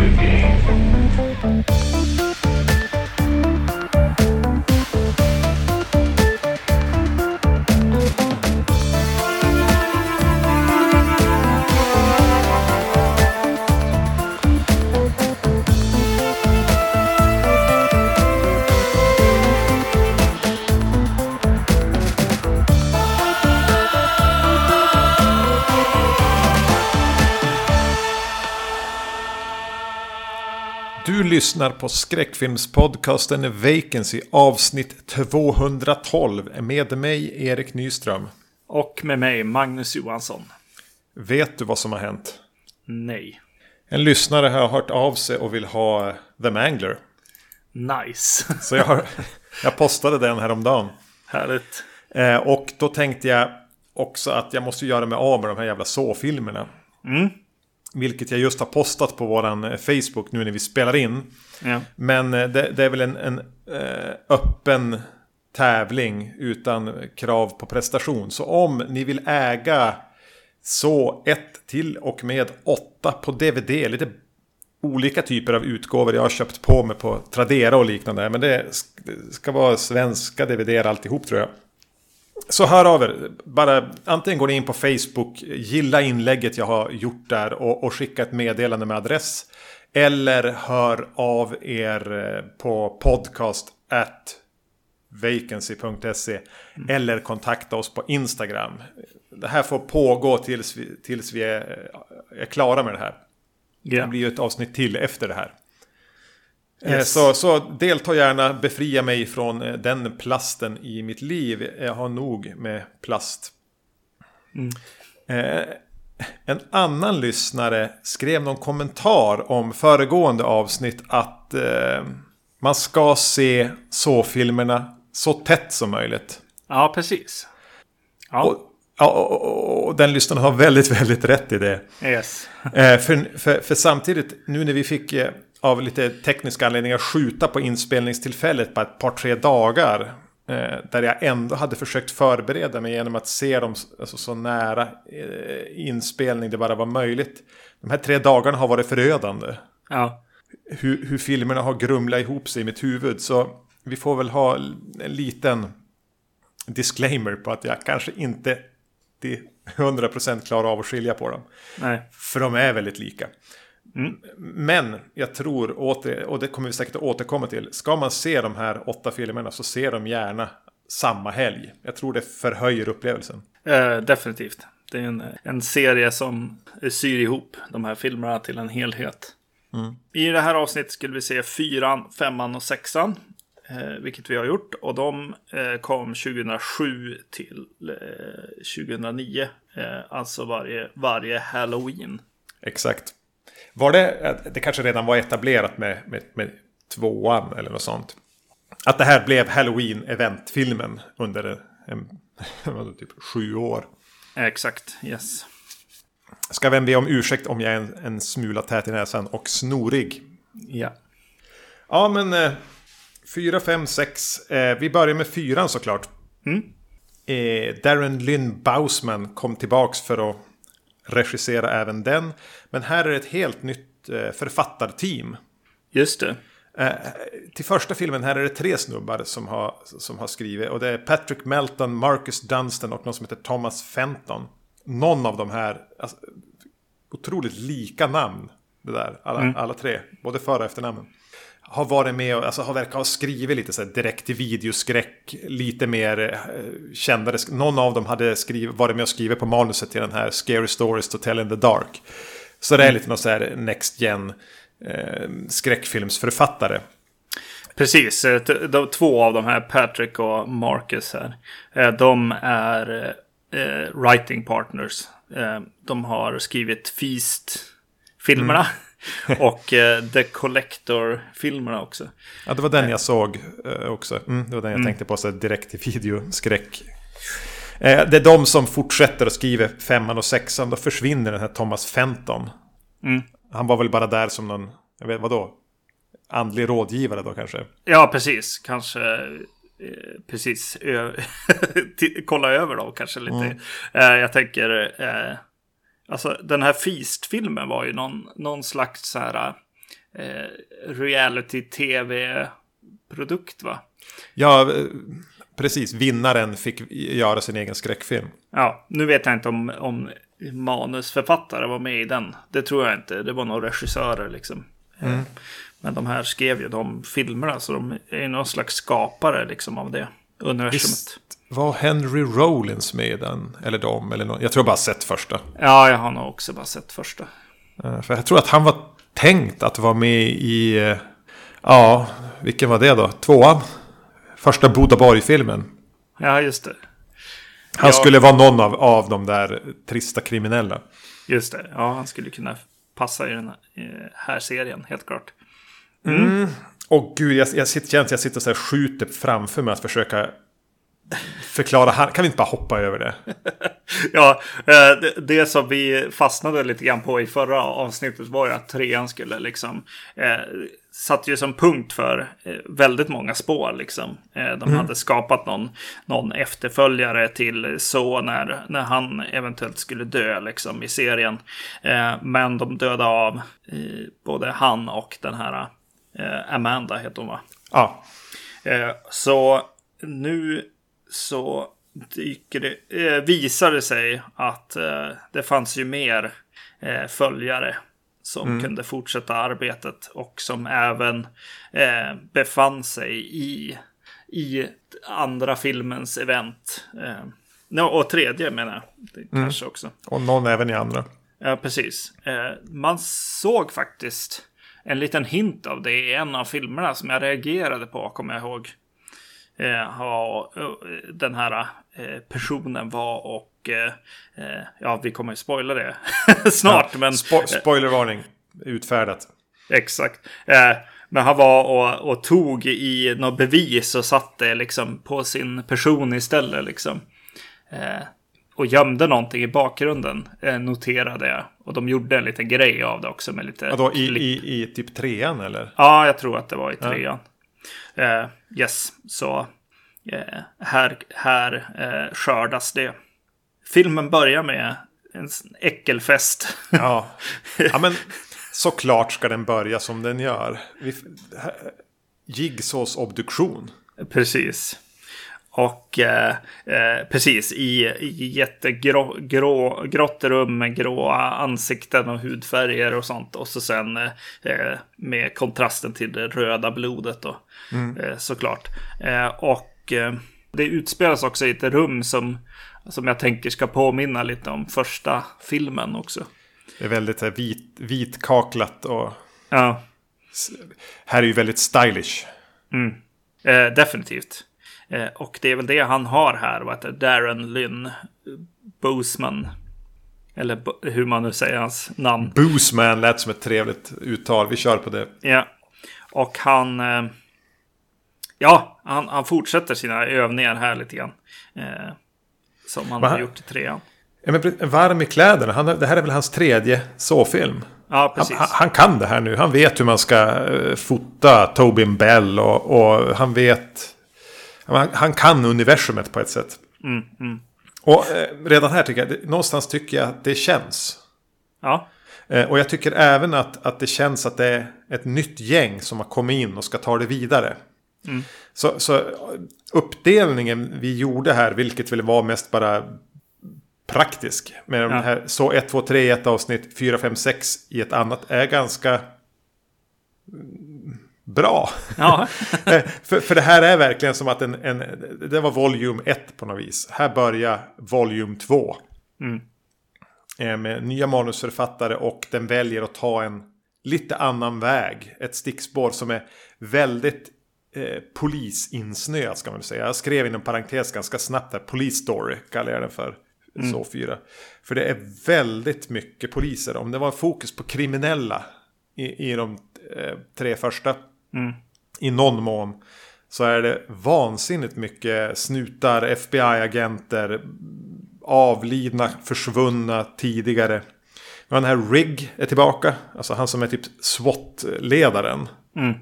Audio Game. Lyssnar på skräckfilmspodcasten Vacancy avsnitt 212 med mig Erik Nyström. Och med mig, Magnus Johansson. Vet du vad som har hänt? Nej. En lyssnare har hört av sig och vill ha The Mangler. Nice. Så jag, har, jag postade den häromdagen. Härligt. Eh, och då tänkte jag också att jag måste göra mig av med de här jävla så-filmerna. Mm. Vilket jag just har postat på våran eh, Facebook nu när vi spelar in. Ja. Men eh, det, det är väl en, en eh, öppen tävling utan krav på prestation. Så om ni vill äga så 1 till och med 8 på DVD, lite olika typer av utgåvor jag har köpt på mig på Tradera och liknande. Men det sk- det ska vara svenska DVD alltihop tror jag. Så hör av er. Bara antingen går ni in på Facebook, gilla inlägget jag har gjort där och, och skicka ett meddelande med adress. Eller hör av er eh, på podcast at vacancy.se eller kontakta oss på Instagram. Det här får pågå tills vi, tills vi är, är klara med det här. Det Ja. blir ju ett avsnitt till efter det här. Eh, Yes. Så, så delta gärna, befria mig från eh, den plasten i mitt liv. Jag har nog med plast. Eh, En annan lyssnare skrev någon kommentar om föregående avsnitt att eh, man ska se så-filmerna så tätt som möjligt. ja, precis. Ja, Och, ja, och, och, och den lyssnaren har väldigt, väldigt rätt i det. yes. Eh, för, för, för samtidigt, nu när vi fick eh, av lite tekniska anledningar skjuta på inspelningstillfället på ett par, tre dagar. Eh, där jag ändå hade försökt förbereda mig genom att se dem alltså, så nära eh, inspelning det bara var möjligt. De här tre dagarna har varit förödande. Ja, Hur, hur filmerna har grumlat ihop sig i mitt huvud. Så vi får väl ha en liten disclaimer på att jag kanske inte till 100% klarar av att skilja på dem. nej. För de är väldigt lika. Mm. Men jag tror, åter, och det kommer vi säkert att återkomma till. Ska man se de här åtta filmerna så ser de gärna samma helg. Jag tror det förhöjer upplevelsen. Eh, definitivt. Det är en, en serie som syr ihop de här filmerna till en helhet. I det här avsnittet skulle vi se fyran, femman och sexan. Eh, vilket vi har gjort. Och de eh, kom 2007 till eh, 2009. Eh, alltså varje, varje halloween. Exakt. Var det, det kanske redan var etablerat med, med, med tvåan eller något sånt. Att det här blev Halloween-eventfilmen under en, en, typ sju år. Exakt, yes. Ska vem be om ursäkt om jag är en, en smula tät i näsan och snorig. Ja. Ja, men eh, fyra, fem, sex. Eh, vi börjar med fyran såklart. Eh, Darren Lynn Bausman kom tillbaks för att regissera även den. Men här är det ett helt nytt eh, författarteam. Just det. Eh, till första filmen här är det tre snubbar som har, som har skrivit. Och det är Patrick Melton, Marcus Dunstan och någon som heter Thomas Fenton. Någon av de här, alltså, otroligt lika namn. Det där, alla, alla tre. Både för och efternamnen. Har varit med och alltså, har verkar ha skrivit lite så här direkt till videoskräck. Lite mer eh, kändare. Någon av dem hade skrivit, varit med och skrivit på manuset till den här Scary Stories to Tell in the Dark. Så det är lite någon så här Next Gen eh, skräckfilmsförfattare. Precis, eh, de, två av de här, Patrick och Marcus här, eh, de är eh, writing partners. Eh, de har skrivit Feast-filmerna och eh, The Collector-filmerna också. Ja, det var den jag såg eh, också. Mm, det var den jag tänkte på, så direkt till videoskräck. Eh, det är de som fortsätter att skriva femman och sexan. Då försvinner den här Thomas Fenton. Mm. Han var väl bara där som någon, jag vet vad då? Andlig rådgivare då kanske? Ja, precis. Kanske eh, precis kolla över dem kanske lite. Eh, jag tänker, eh, alltså den här Feast-filmen var ju någon, någon slags så här eh, reality-tv-produkt va? Ja, eh, precis. Vinnaren fick göra sin egen skräckfilm. Ja, nu vet jag inte om, om manusförfattare var med i den. Det tror jag inte. Det var nog regissörer liksom. Mm. Men de här skrev ju de filmerna, så de är någon slags skapare liksom av det universumet. Visst var Henry Rollins med i den? Eller de? Eller någon? Jag tror jag bara sett första. Ja, jag har nog också bara sett första. Uh, för jag tror att han var tänkt att vara med i... Uh, ja, vilken var det då? Tvåan? Första Bodaborg-filmen. Ja, just det. Han ja. skulle vara någon av, av de där trista kriminella. Just det. Ja, han skulle kunna passa i den här, här serien, helt klart. Mm. mm. Och gud, jag, jag, sitter, jag, jag sitter så här skjuter framför mig att försöka förklara. Kan vi inte bara hoppa över det? ja, eh, det, det, som vi fastnade lite grann på i förra avsnittet var ju att trean skulle liksom eh, satt ju som punkt för eh, väldigt många spår. Liksom. Eh, de mm. hade skapat någon, någon efterföljare till så när, när han eventuellt skulle dö liksom, i serien. Men de dödade av både han och den här Amanda, heter hon va? Ja. så nu så dyker det, visar det sig att det fanns ju mer följare som mm. kunde fortsätta arbetet och som även eh, befann sig i, i andra filmens event. Eh, och tredje menar jag. Mm. Kanske också. Och någon även i andra. Ja, precis. Eh, man såg faktiskt en liten hint av det i en av filmerna som jag reagerade på, kommer jag ihåg. Eh, och, den här eh, personen var och eh, eh, ja, vi kommer ju spoila det snart. Ja, men, spo spoilervarning utfärdat. Exakt. Eh, men han var och, och, tog i något bevis och satte liksom på sin person istället. Liksom. Och gömde någonting i bakgrunden, eh, noterade jag. Och de gjorde en liten grej av det också med lite... Vadå, i, i, i typ trean eller? Ja, jag tror att det var i trean. Ja. Eh, yes, så eh, här, här eh, skördas det. Filmen börjar med en äckelfest. Ja, ja men såklart ska den börja som den gör. Jigsaws obduktion. Precis. Och eh, eh, precis i, i jättegrått rum med gråa ansikten och hudfärger och sånt. Och så sen eh, med kontrasten till det röda blodet då. Mm. Eh, såklart. Eh, och eh, det utspelas också i ett rum som, som jag tänker ska påminna lite om första filmen också. Det är väldigt vit, vitkaklat och... Ja. Här är ju väldigt stylish. Mm. Eh, definitivt. Eh, och det är väl det han har här. Vad heter Darren Lynn Boseman. Eller hur man nu säger hans namn. Boosman lät som ett trevligt uttal. Vi kör på det. Ja. Och han... Eh, ja, han, han fortsätter sina övningar här lite grann. Eh, som han Va? har gjort i trean. Ja, men varm i kläderna. Han, det här är väl hans tredje så-film. Ja, precis. Han, han, kan det här nu. Han vet hur man ska uh, fota Tobin Bell och, och han vet... Han, han, kan universumet på ett sätt. Mm, mm. Och uh, redan här tycker jag, det, någonstans tycker jag att det känns. Ja. Uh, och jag tycker även att, att det känns att det är ett nytt gäng som har kommit in och ska ta det vidare. Mm. Så, så uppdelningen vi gjorde här, vilket väl var mest bara praktisk. Med ja. de här, så 1, 2, 3 i ett avsnitt, 4, 5, 6 i ett annat är ganska bra. Ja. Eh, för, för det här är verkligen som att en, en, det var volym 1 på något vis. Här börjar volym 2. Mm. Eh, med nya manusförfattare och den väljer att ta en lite annan väg. Ett stickspår som är väldigt eh, polisinsnöat ska man säga. Jag skrev inom parentes ganska snabbt där. Police Story kallar jag den för. Mm. Så fyra. För det är väldigt mycket poliser. Om det var fokus på kriminella i, i de eh, tre första. Mm. I någon mån. Så är det vansinnigt mycket snutar, FBI-agenter. Avlidna, försvunna tidigare. Men den här Rigg är tillbaka. Alltså han som är typ SWAT-ledaren. Mm.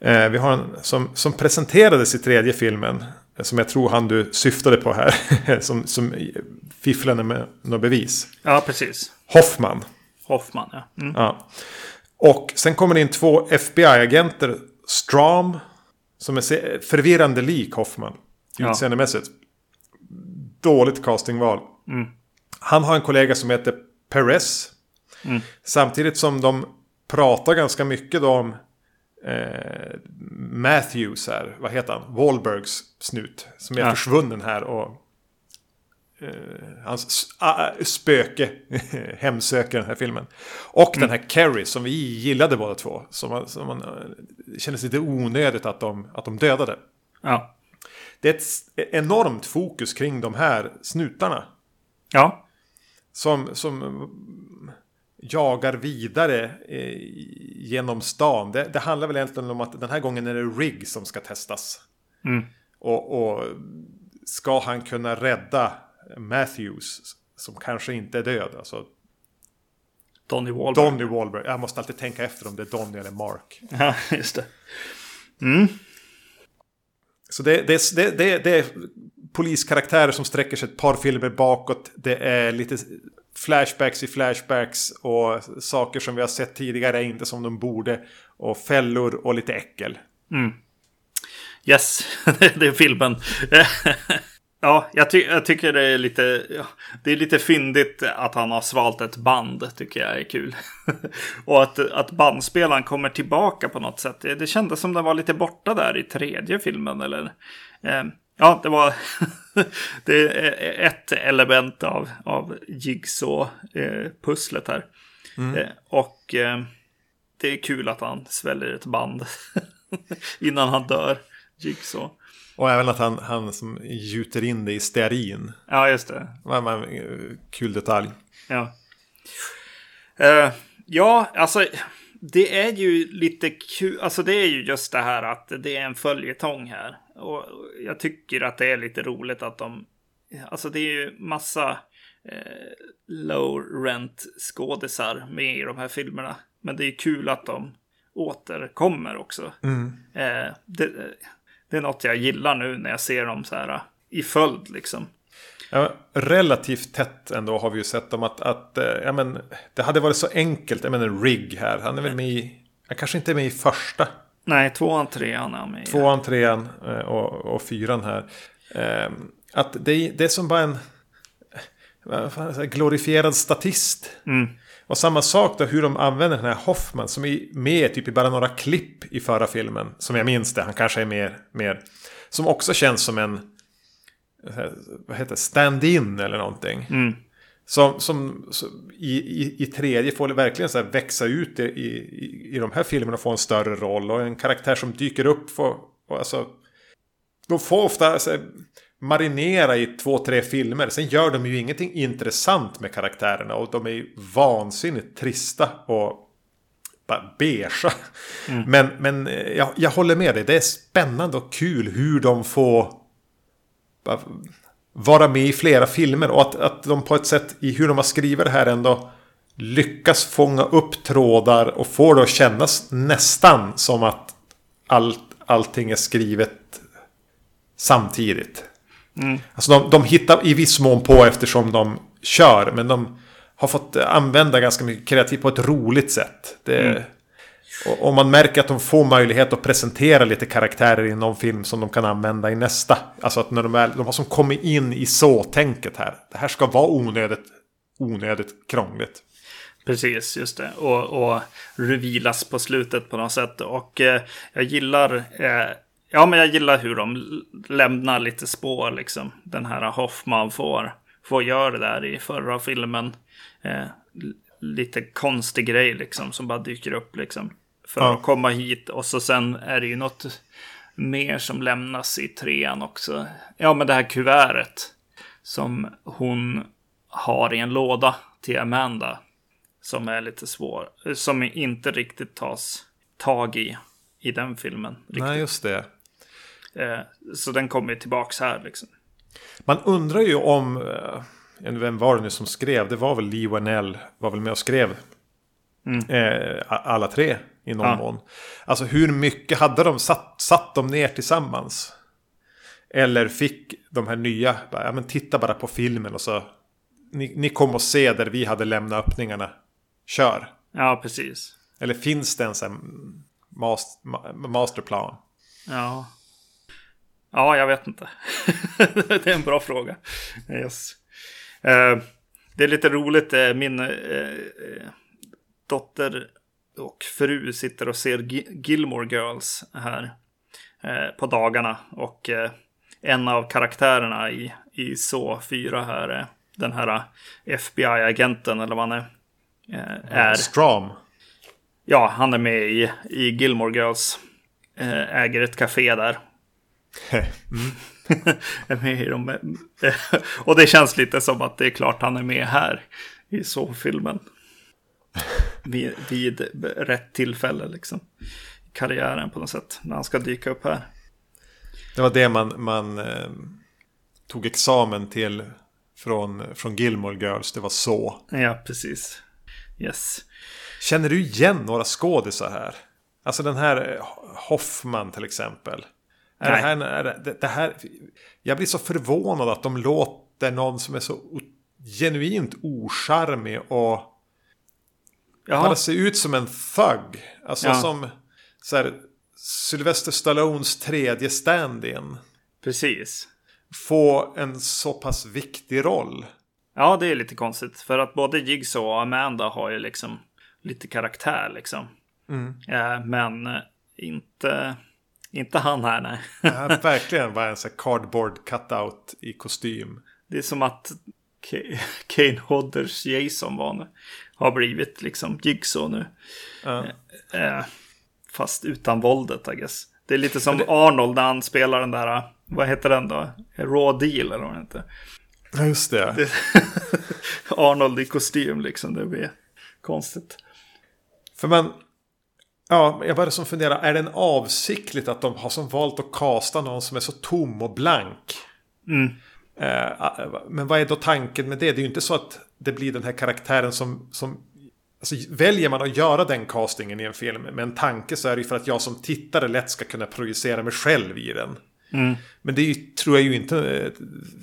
Eh, vi har en som, som presenterades i tredje filmen. Som jag tror han du syftade på här. som, som fifflade med något bevis. Ja, precis. Hoffman. Hoffman, ja. Mm. ja. Och sen kommer det in två FBI-agenter. Strom, som är förvirrande lik Hoffman. Ja. Utseendemässigt. Dåligt castingval. Han har en kollega som heter Perez. Samtidigt som de pratar ganska mycket om eh, Matthews här. Vad heter han? Wahlbergs snut. Som är Ja. försvunnen här och hans s- ah, spöke hemsöker den här filmen. Och den här Carrie som vi gillade båda två. Som, man- som man, eh, kändes lite onödigt att de, att de dödade. Ja. Det är ett enormt fokus kring de här snutarna. Ja. Som, som mm, jagar vidare eh, genom stan. Det, det handlar väl egentligen om att den här gången är det Rigg som ska testas. Mm. Och, och ska han kunna rädda Matthews som kanske inte är död. Alltså Donny Wahlberg. Donny Wahlberg. Jag måste alltid tänka efter om det är Donny eller Mark. Ja, just det. Så det, det, det, det, det är poliskaraktärer som sträcker sig ett par filmer bakåt. Det är lite flashbacks i flashbacks och saker som vi har sett tidigare är inte som de borde. Och fällor och lite äckel. Yes, det är filmen. ja, jag, ty jag tycker det är lite, ja, det är lite fyndigt att han har svalt ett band, tycker jag är kul. och att, att bandspelaren kommer tillbaka på något sätt. Det, det kändes som den var lite borta där i tredje filmen, eller? Eh, ja, det var det är ett element av, av Jigsaw-pusslet här. Eh, och eh, det är kul att han sväljer ett band innan han dör. Jigsaw. Och även att han, han som gjuter in det i stearin. Ja, just det. Det var en eh, kul detalj. Ja. Eh, ja, alltså det är ju lite kul. Alltså det är ju just det här att det är en följetong här. Och jag tycker att det är lite roligt att de... Alltså det är ju massa eh, low rent skådisar med i de här filmerna. Men det är kul att de återkommer också. Eh, det, det är något jag gillar nu när jag ser dem så här eh, i följd liksom. Ja, relativt tätt ändå har vi ju sett dem att, att eh, ja, men, det hade varit så enkelt. Jag menar Rigg här. Han är väl med i, han kanske inte är med i första. Nej, tvåan, trean är han med i. Tvåan, trean eh, och, och fyran här. Eh, Att det, det är som bara en glorifierad statist. Och samma sak då hur de använder den här Hoffman som är med typ i bara några klipp i förra filmen. Som jag minns det, han kanske är mer. mer som också känns som en eh, vad heter stand-in eller någonting. Som, som, som i, i, i tredje får verkligen så här växa ut i, i, i de här filmerna och få en större roll. Och en karaktär som dyker upp får, och alltså, de får ofta alltså, marinera i två, tre filmer. Sen gör de ju ingenting intressant med karaktärerna. Och de är ju vansinnigt trista och bara beigea. Men, men eh, jag, jag håller med dig. Det är spännande och kul hur de får vara med i flera filmer. Och att, att de på ett sätt i hur de har skrivit det här ändå lyckas fånga upp trådar och får det att kännas nästan som att allt, allting är skrivet samtidigt. Alltså de, de hittar i viss mån på eftersom de kör. Men de har fått använda ganska mycket kreativt på ett roligt sätt. Det, och, och man märker att de får möjlighet att presentera lite karaktärer i någon film som de kan använda i nästa. Alltså att när de, väl, de har som kommit in i så-tänket här. Det här ska vara onödigt, onödigt krångligt. Precis, just det. Och, och revealas på slutet på något sätt. Och eh, jag gillar... Eh, ja, men jag gillar hur de lämnar lite spår liksom. Den här Hoffman får, får göra det där i förra filmen. Eh, lite konstig grej liksom som bara dyker upp liksom. För Ja. att komma hit. Och så sen är det ju något mer som lämnas i trean också. Ja, men det här kuvertet. Som hon har i en låda till Amanda. Som är lite svår. Som inte riktigt tas tag i i den filmen. Riktigt. Nej, just det. Eh, så den kommer ju tillbaks här liksom. Man undrar ju om... eh, Vem var det nu som skrev? Det var väl Lee Wanell var väl med och skrev. Eh, a- alla tre i någon Ja. mån. Alltså hur mycket hade de satt, satt de ner tillsammans? Eller fick de här nya, ja men titta bara på filmen och så. Ni, ni kommer att se där vi hade lämnat öppningarna. Kör. Ja, precis. Eller finns det en sån här mas- ma- masterplan? Ja. Ja, jag vet inte. det är en bra fråga. Yes. Eh, det är lite roligt. eh, Min eh, dotter och fru sitter och ser Gi- Gilmore Girls här eh, på dagarna. Och en av karaktärerna i, i så 4 här är den här FBI-agenten eller vad han är. är Stram. Ja, han är med i, i Gilmore Girls. Äger ett café där. Är med i dem. Och det känns lite som att det är klart han är med här i så filmen. Vid, vid rätt tillfälle liksom. Karriären på något sätt. När han ska dyka upp här. Det var det man, man eh, tog examen till från, från Gilmore Girls. Det var så. Ja, precis. Yes. Känner du igen några skådisar här? Alltså den här Hoffman till exempel. Är det, här, är det, det- här, jag blir så förvånad att de låter någon som är så genuint ocharmig och Jaha. bara se ut som en thug. Alltså Ja. som så här, Sylvester Stallones tredje stand-in. Precis. Få en så pass viktig roll. Ja, det är lite konstigt. För att både Jigsaw och Amanda har ju liksom lite karaktär liksom. Eh, men inte, inte han här, nej. Det här verkligen var en sån här cardboard cutout i kostym. Det är som att Kane Hodders Jason var nu. Har blivit liksom Jigsaw nu. Ja. Eh, fast utan våldet, I guess. Det är lite som Arnold när han spelar den där, vad heter den då? Raw Deal eller vad den heter. Ja, just det. Arnold i kostym liksom, det blir konstigt. För man... Ja, jag bara som funderar, är det avsiktligt att de har som valt att kasta någon som är så tom och blank? Eh, men vad är då tanken med det? Det är ju inte så att det blir den här karaktären som... som alltså, väljer man att göra den castingen i en film med en tanke så är det ju för att jag som tittare lätt ska kunna projicera mig själv i den. Men det ju, tror jag ju inte eh,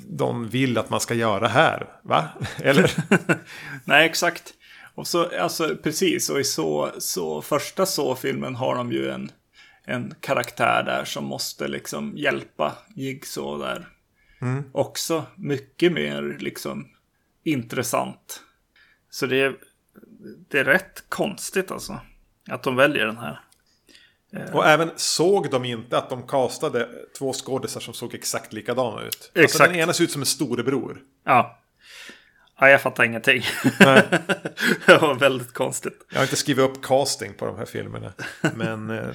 de vill att man ska göra här. Va? Eller? Nej, exakt. Och så, alltså precis, och i så, så första så-filmen har de ju en, en karaktär där som måste liksom hjälpa Jigsaw där. Också mycket mer liksom intressant. Så det är, det är rätt konstigt alltså. Att de väljer den här. Och även såg de inte att de castade två skådisar som såg exakt likadana ut? Alltså Exakt. den ena ser ut som en storebror. Ja. Ja, jag fattar ingenting. det var väldigt konstigt. Jag har inte skrivit upp casting på de här filmerna. Men eh,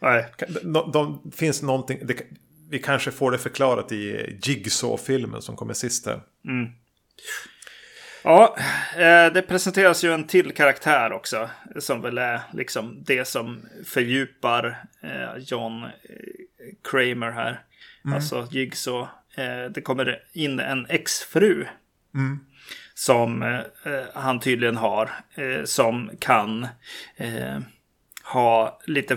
Nej. de, de finns någonting. Det, vi kanske får det förklarat i Jigsaw-filmen som kommer sist här. Ja, eh, det presenteras ju en till karaktär också. Som väl är liksom det som fördjupar eh, John Kramer här. Alltså Jigsaw. Det kommer in en exfru. Som eh, eh, han tydligen har. Eh, som kan eh, ha lite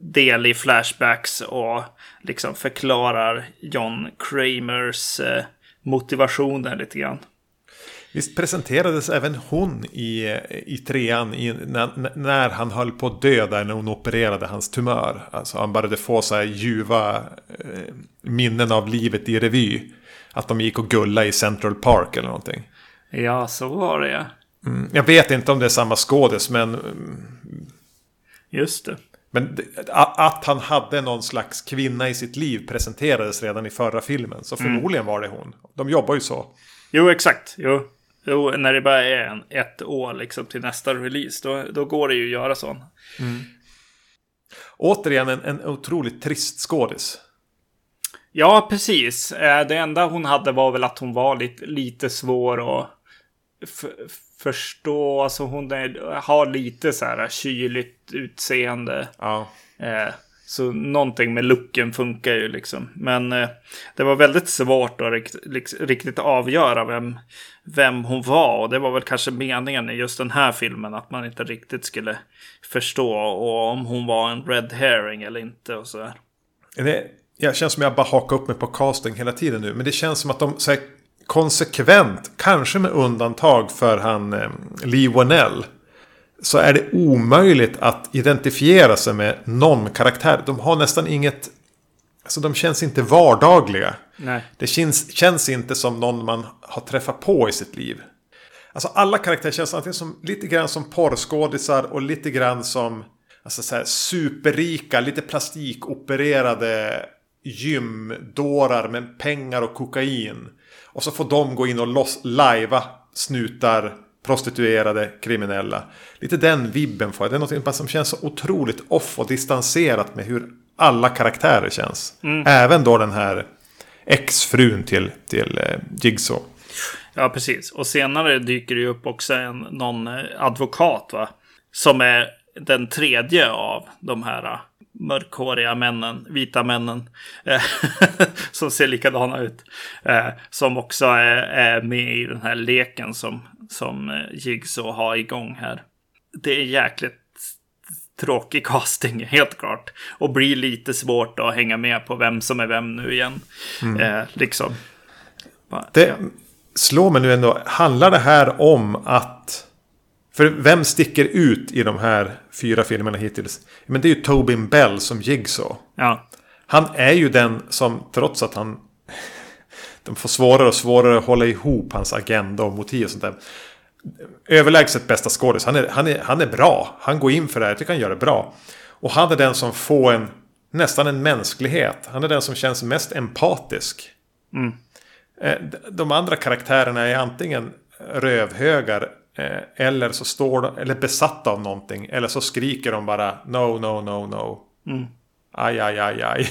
del i flashbacks och liksom förklarar John Kramers eh, motivationer lite grann. Visst presenterades även hon i, i trean i, när, när han höll på att dö där när hon opererade hans tumör. Alltså han började få så här ljuva eh, minnen av livet i revy. Att de gick och gulla i Central Park eller någonting. Ja, så var det ja. Mm, Jag vet inte om det är samma skådis men, mm, Just det. men att han hade någon slags kvinna i sitt liv presenterades redan i förra filmen. Så förmodligen var det hon. De jobbar ju så. Jo, exakt. Jo. Jo, när det bara är en, ett år liksom till nästa release, då, då går det ju att göra sån. Återigen en, en otroligt trist skådis. Ja, precis. Eh, Det enda hon hade var väl att hon var lite, lite svår att förstå. Alltså hon är, har lite så här kyligt utseende. Ja. Eh, Så någonting med looken funkar ju liksom. Men eh, det var väldigt svårt att rikt, liks- riktigt avgöra vem, vem hon var. Och det var väl kanske meningen i just den här filmen. Att man inte riktigt skulle förstå och om hon var en red herring eller inte. Och så där. Det, jag känns som jag bara hakar upp mig på casting hela tiden nu. Men det känns som att de så här, konsekvent, kanske med undantag för han eh, Lee Wanell. så är det omöjligt att identifiera sig med någon karaktär. De har nästan inget... Alltså de känns inte vardagliga. Nej. Det känns, känns inte som någon man har träffat på i sitt liv. Alltså alla karaktärer känns antingen som, lite grann som porrskådisar och lite grann som alltså så här, superrika, lite plastikopererade gymdårar med pengar och kokain. Och så får de gå in och loss, lajva snutar, prostituerade, kriminella. Lite den vibben får jag. Det är något som känns så otroligt off och distanserat med hur alla karaktärer känns. Även då den här exfrun till, till eh, Jigsaw. Ja, precis. Och senare dyker det ju upp också en, någon eh, advokat, va? Som är den tredje av de här eh, mörkhåriga männen, vita männen. eh, som ser likadana ut. Eh, som också är, är med i den här leken som, som eh, Jigsaw har igång här. Det är jäkligt tråkig casting, helt klart. Och blir lite svårt att hänga med på vem som är vem nu igen. Eh, liksom. Bara, Det slår mig nu ändå. Handlar det här om att... För vem sticker ut i de här fyra filmerna hittills? Men det är ju Tobin Bell som Jigsaw. Ja, Han är ju den som, trots att han... De får svårare och svårare att hålla ihop hans agenda och motiv och sånt där. Överlägset bästa skådis. Han är, han, är, han är bra. Han går in för det här. Jag tycker han gör det bra. Och han är den som får en... Nästan en mänsklighet. Han är den som känns mest empatisk. Eh, d- De andra karaktärerna är antingen rövhögar. Eh, Eller så står de, eller besatta av någonting. Eller så skriker de bara no, no, no, no. Aj, aj, aj, aj.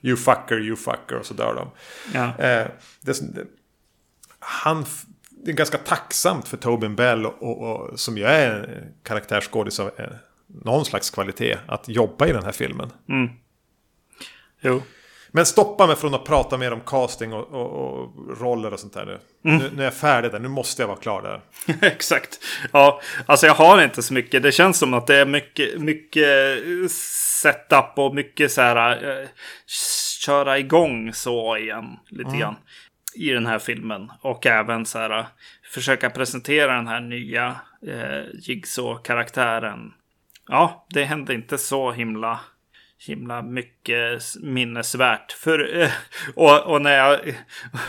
You fucker, you fucker. Och så dör de. ja. Eh, det, det, han, det är ganska tacksamt för Tobin Bell och, och, och, som ju är en karaktärsskådis av eh, någon slags kvalitet att jobba i den här filmen. Jo. Men stoppa mig från att prata mer om casting och, och, och roller och sånt där nu. nu. Nu är jag färdig där, nu måste jag vara klar där. Exakt. Ja, alltså jag har inte så mycket. Det känns som att det är mycket, mycket setup och mycket så här eh, köra igång så igen lite grann i den här filmen. Och även så här försöka presentera den här nya eh, Jigsaw-karaktären. Ja, det hände inte så himla himla mycket minnesvärt. För, eh, och, och när jag,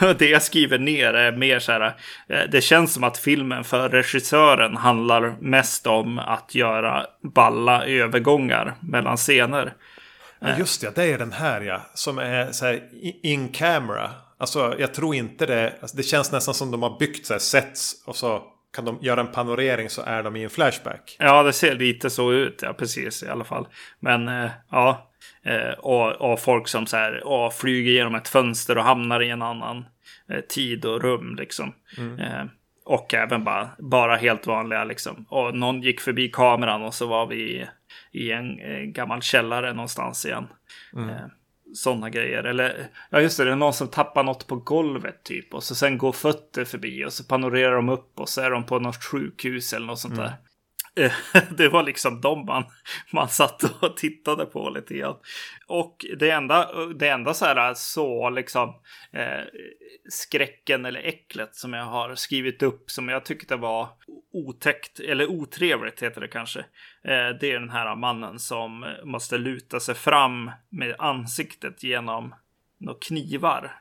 det jag skriver ner är mer så här, eh, det känns som att filmen för regissören handlar mest om att göra balla övergångar mellan scener. Ja, just det, det är den här ja. Som är så här in camera. Alltså jag tror inte det. Alltså, det känns nästan som de har byggt så här sets. Och så kan de göra en panorering så är de i en flashback. Ja, det ser lite så ut, ja precis i alla fall. Men eh, ja, eh, och, och folk som så här, och flyger genom ett fönster och hamnar i en annan eh, tid och rum liksom. Eh, och även bara, bara helt vanliga liksom. Och någon gick förbi kameran och så var vi i, i en eh, gammal källare någonstans igen. Eh, sådana grejer. Eller, ja just det, det är någon som tappar något på golvet typ. Och så sen går fötter förbi och så panorerar de upp och så är de på något sjukhus eller något sånt där. Det var liksom de man, man satt och tittade på lite grann. Och det enda, det enda så här så liksom eh, skräcken eller äcklet som jag har skrivit upp som jag tyckte var otäckt eller otrevligt heter det kanske. Eh, det är den här mannen som måste luta sig fram med ansiktet genom några knivar.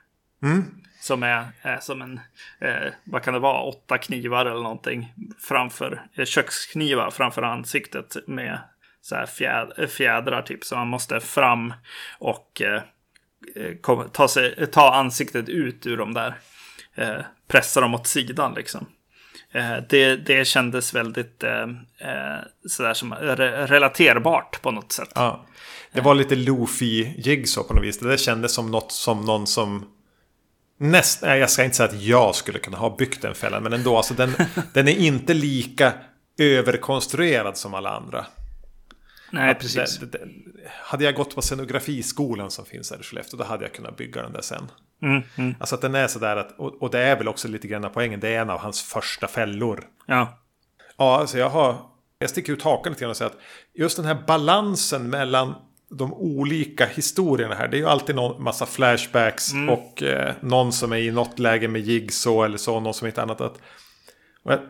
Som är, är som en, eh, vad kan det vara, åtta knivar eller någonting framför, eh, köksknivar framför ansiktet med så här fjäd, eh, fjädrar typ. Så man måste fram och eh, eh, kom, ta, sig, ta ansiktet ut ur de där. Eh, pressa dem åt sidan liksom. Eh, det, det kändes väldigt eh, eh sådär som eh, re, relaterbart på något sätt. Ja. Det var lite Luffy Jigsaw på något vis. Det kändes som något som någon som... Näst, nej, jag ska inte säga att jag skulle kunna ha byggt den fällan. Men ändå, alltså den, den är inte lika överkonstruerad som alla andra. Nej, Att precis. det- det- hade jag gått på scenografiskolan som finns här i Skellefteå, då hade jag kunnat bygga den där sen. Mm, mm, Alltså att den är sådär att, och, och det är väl också lite grann poängen, det är en av hans första fällor. ja. Ja, alltså jag har... Jag sticker ut hakan lite grann och säger att just den här balansen mellan de olika historierna här. Det är ju alltid någon massa flashbacks och eh, någon som är i något läge med Jigsaw eller så, någon som är i ett annat. Att, jag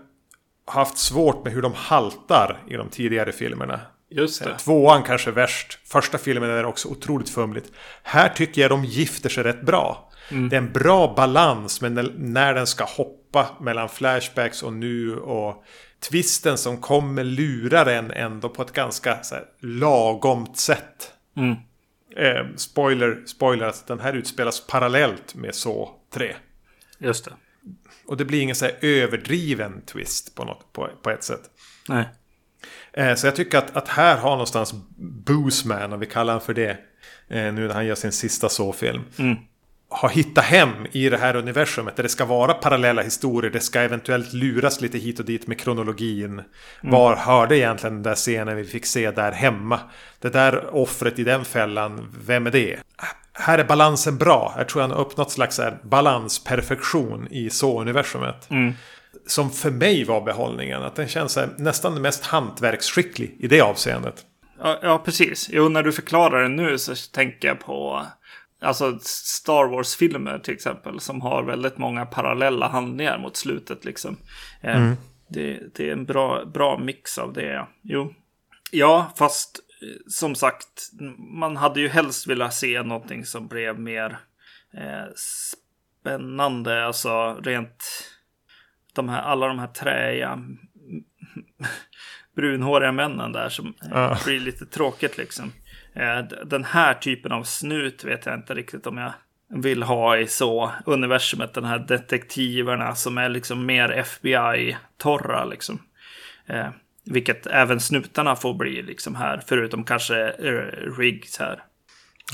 haft svårt med hur de haltar i de tidigare filmerna. Just det. Tvåan kanske värst. Första filmen är också otroligt fumligt. Här tycker jag de gifter sig rätt bra. Det är en bra balans men när- när den ska hoppa mellan flashbacks och nu och twisten som kommer lurar en ändå på ett ganska så här, lagomt sätt. Mm. Eh, spoiler, spoiler, att den här utspelas parallellt med så 3. Just det. Och det blir ingen så här överdriven twist på, något, på, på ett sätt. Nej. Eh, så jag tycker att, att här har någonstans Boosman, om vi kallar han för det, eh, nu när han gör sin sista så-film. Har hittat hem i det här universumet där det ska vara parallella historier. Det ska eventuellt luras lite hit och dit med kronologin. Var hörde egentligen den där scenen vi fick se där hemma? Det där offret i den fällan, vem är det? Här är balansen bra. Jag tror han har uppnått slags här balansperfektion i så-universumet. Som för mig var behållningen. Att den känns nästan mest hantverksskicklig i det avseendet. Ja, ja, precis. Jo, när du förklarar det nu så tänker jag på alltså Star Wars-filmer till exempel. Som har väldigt många parallella handlingar mot slutet liksom. Eh, det, det är en bra, bra mix av det. Jo. Ja, fast eh, som sagt, man hade ju helst velat se någonting som blev mer eh, spännande. Alltså rent de här, alla de här träiga brunhåriga männen där som Ja. blir lite tråkigt liksom. Eh, Den här typen av snut vet jag inte riktigt om jag vill ha i så universumet. Den här detektiverna som är liksom mer FBI-torra liksom. Eh, vilket även snutarna får bli liksom här, förutom kanske eh, Riggs här.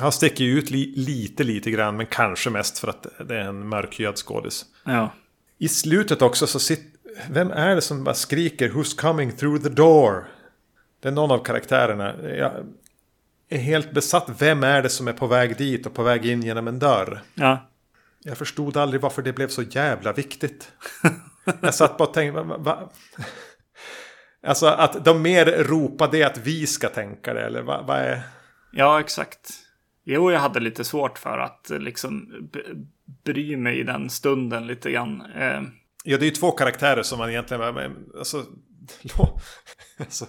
Han sticker ju ut li lite, lite grann, men kanske mest för att det är en mörkhyad skådis. Ja, I slutet också så sitter... Vem är det som bara skriker Who's coming through the door? Det är någon av karaktärerna. Jag är helt besatt. Vem är det som är på väg dit och på väg in genom en dörr? ja, Jag förstod aldrig varför det blev så jävla viktigt. Jag satt bara och tänkte... Va, va? Alltså att de mer ropar det att vi ska tänka det, eller vad vad är... ja exakt. Jo, jag hade lite svårt för att eh, liksom bry mig i den stunden lite grann. Eh, Ja, det är ju två karaktärer som man egentligen... Alltså, alltså,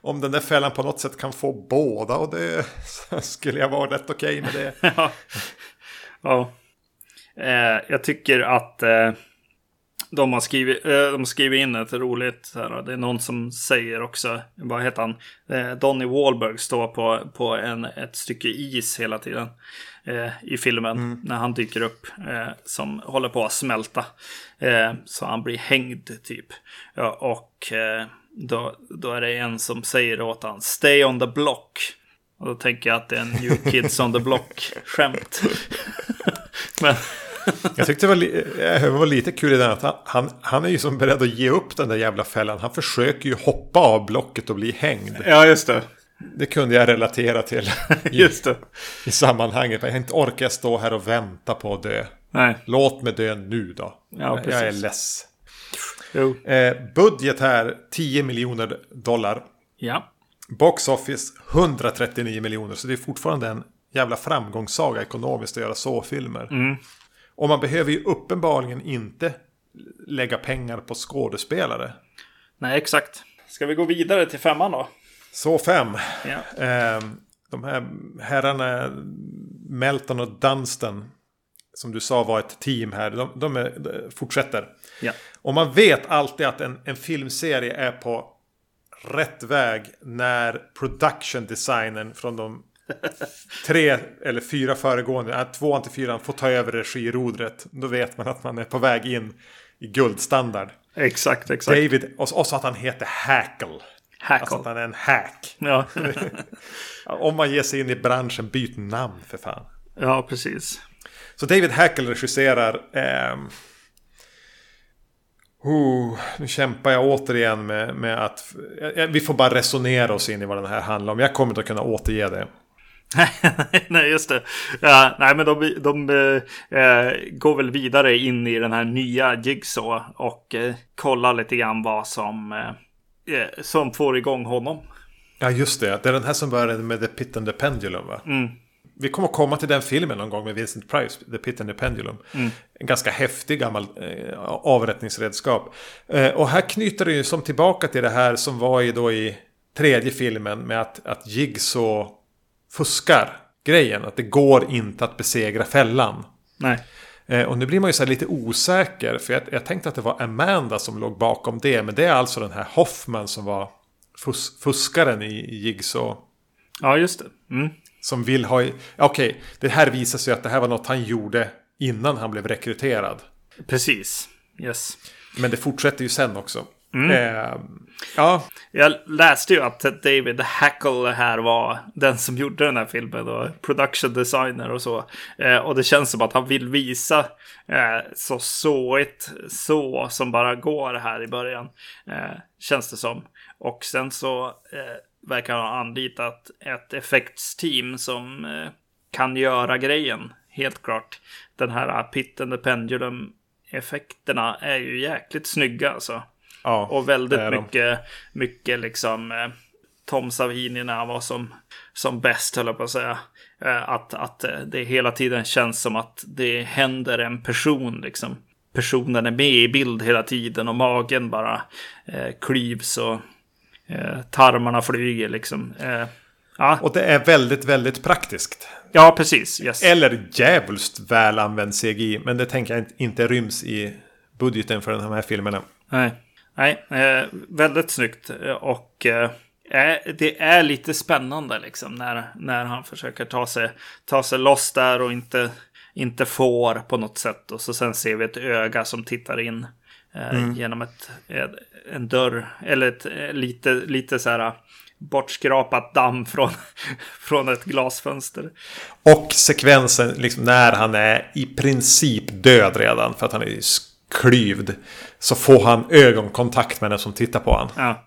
om den där fällan på något sätt kan få båda och det skulle jag vara rätt okej med det. ja. ja. Eh, jag tycker att eh, de, har skrivit, eh, de har skrivit in ett roligt, här, det är någon som säger också, vad heter han, eh, Donny Wahlberg står på, på en, ett stycke is hela tiden eh, i filmen när han dyker upp som håller på att smälta. Så han blir hängd typ. Ja, och då, då är det en som säger åt han, stay on the block. Och då tänker jag att det är en New Kids on the Block-skämt. Men Jag tyckte det var, li- eh, det var lite kul i den att han, han, han är ju som beredd att ge upp den där jävla fällan. Han försöker ju hoppa av blocket och bli hängd. ja, just det. Det kunde jag relatera till i, Just det. i sammanhanget. Jag inte orkar stå här och vänta på att dö. Nej, Låt mig dö nu då. Ja, jag är precis. less. Eh, budget här 10 miljoner dollar. Ja. Box Office 139 miljoner. Så det är fortfarande en jävla framgångssaga ekonomiskt att göra så filmer. Och man behöver ju uppenbarligen inte lägga pengar på skådespelare. Nej, exakt. Ska vi gå vidare till femman då? Så fem. Ja. Eh, de här herrarna Melton och Dunstan. Som du sa var ett team här. De, de, är, de fortsätter. Ja. Och man vet alltid att en, en filmserie är på rätt väg när production designen från de tre eller fyra föregående, äh, tvåan till fyran får ta över regirodret. Då vet man att man är på väg in i guldstandard. Exakt, exakt. David, och, och så att han heter Hackle. Hackle. Alltså att han är en hack. Ja. Om man ger sig in i branschen, byt namn för fan. ja, precis. Så David Hackle regisserar... ehm, oh, nu kämpar jag återigen med, med att... Vi får bara resonera oss in i vad den här handlar om. Jag kommer inte att kunna återge det. nej, just det. Ja, nej, men de, de eh, går väl vidare in i den här nya Jigsaw och eh, kollar lite grann vad som, eh, eh, som får igång honom. Ja, just det. Det är den här som började med The Pit and the Pendulum, va? vi kommer komma till den filmen någon gång med Vincent Price, The Pit and the Pendulum. En ganska häftig gammal eh, avrättningsredskap. Eh, och här knyter det ju som tillbaka till det här som var i, då i tredje filmen med att, att Jigsaw fuskar grejen. Att det går inte att besegra fällan. Nej. Eh, och nu blir man ju så lite osäker. För jag, jag tänkte att det var Amanda som låg bakom det. Men det är alltså den här Hoffman som var fus fuskaren i, i Jigsaw. Ja, just det. Mm. Som vill ha... Okej, det här visar sig att det här var något han gjorde innan han blev rekryterad. Precis. Yes. Men det fortsätter ju sen också. Eh, ja, Jag läste ju att David Hackle här var den som gjorde den här filmen och production designer och så. Eh, och det känns som att han vill visa eh, så såigt så som bara går här i början. Eh, känns det som. Och sen så eh, verkar han ha anlitat ett effektsteam som eh, kan göra grejen. Helt klart. Den här Pit and the Pendulum effekterna är ju jäkligt snygga alltså. Ja Och väldigt de. mycket, mycket liksom eh, Tom Savini när han var som, som bäst höll jag på att säga. Eh, att, att eh, det hela tiden känns som att det händer en person liksom. Personen är med i bild hela tiden och magen bara eh, klyvs och eh, tarmarna flyger liksom. Eh, ja. Och det är väldigt, väldigt praktiskt. ja, precis. Yes. Eller djävulskt väl använd CGI. Men det tänker jag inte ryms i budgeten för de här filmerna. Nej, Nej eh, väldigt snyggt. Eh, Och eh, eh, det är lite spännande liksom när, när han försöker ta sig, ta sig loss där och inte, inte får på något sätt. Och så sen ser vi ett öga som tittar in eh, genom ett, en dörr. Eller ett eh, lite, lite så här bortskrapat damm från, från ett glasfönster. Och sekvensen liksom när han är i princip död redan. För att han är klyvd. Så får han ögonkontakt med den som tittar på honom. Ja,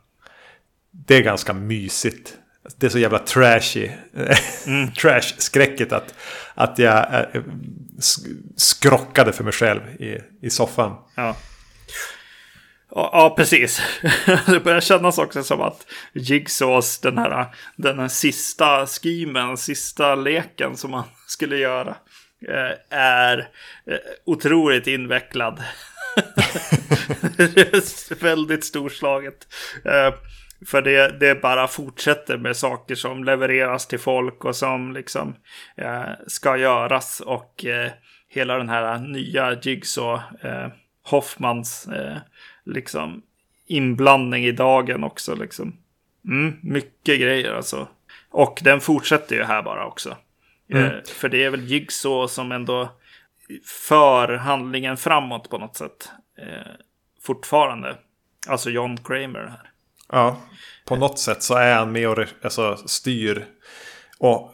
Det är ganska mysigt. Det är så jävla trashy. Trash-skräcket att, att jag eh, sk- skrockade för mig själv i, i soffan. Ja. Ja, precis. Det börjar kännas också som att Jigsaws, den här, den här sista schemen, sista leken som man skulle göra, eh, är eh, otroligt invecklad. Det är väldigt storslaget. Eh, För det, det bara fortsätter med saker som levereras till folk och som liksom eh, ska göras. Och eh, hela den här nya Jigsaw, Hoffmans liksom inblandning i dagen också liksom. Mm, mycket grejer alltså. Och den fortsätter ju här bara också. Eh, för det är väl Jigsaw som ändå för handlingen framåt på något sätt. Eh, fortfarande. Alltså John Kramer här. Ja, på något sätt så är han med och alltså, styr. Och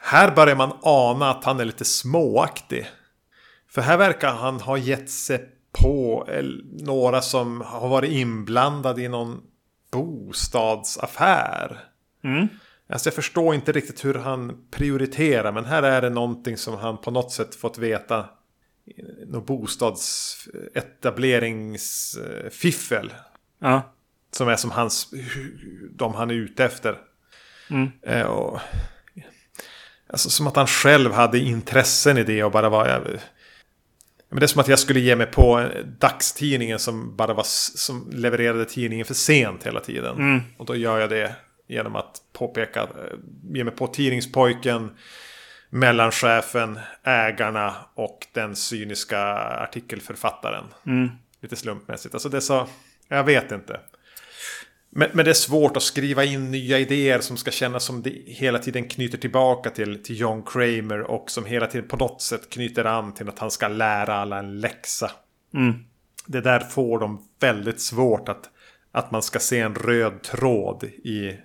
här börjar man ana att han är lite småaktig. För här verkar han ha gett sig på några som har varit inblandade i någon bostadsaffär. Mm. Alltså jag förstår inte riktigt hur han prioriterar. Men här är det någonting som han på något sätt fått veta. Någon bostadsetableringsfiffel. Ja. Som är som hans, de han är ute efter. Mm. Eh, och, alltså som att han själv hade intressen i det och bara var... Jag, men det är som att jag skulle ge mig på dagstidningen som bara var som levererade tidningen för sent hela tiden. Mm. Och då gör jag det genom att påpeka, eh, ge mig på tidningspojken, mellanchefen, ägarna och den cyniska artikelförfattaren. Mm. Lite slumpmässigt. Alltså det så, jag vet inte. Men, men det är svårt att skriva in nya idéer som ska kännas som det hela tiden knyter tillbaka till, till John Kramer och som hela tiden på något sätt knyter an till att han ska lära alla en läxa. Mm. Det där får de väldigt svårt att, att man ska se en röd tråd i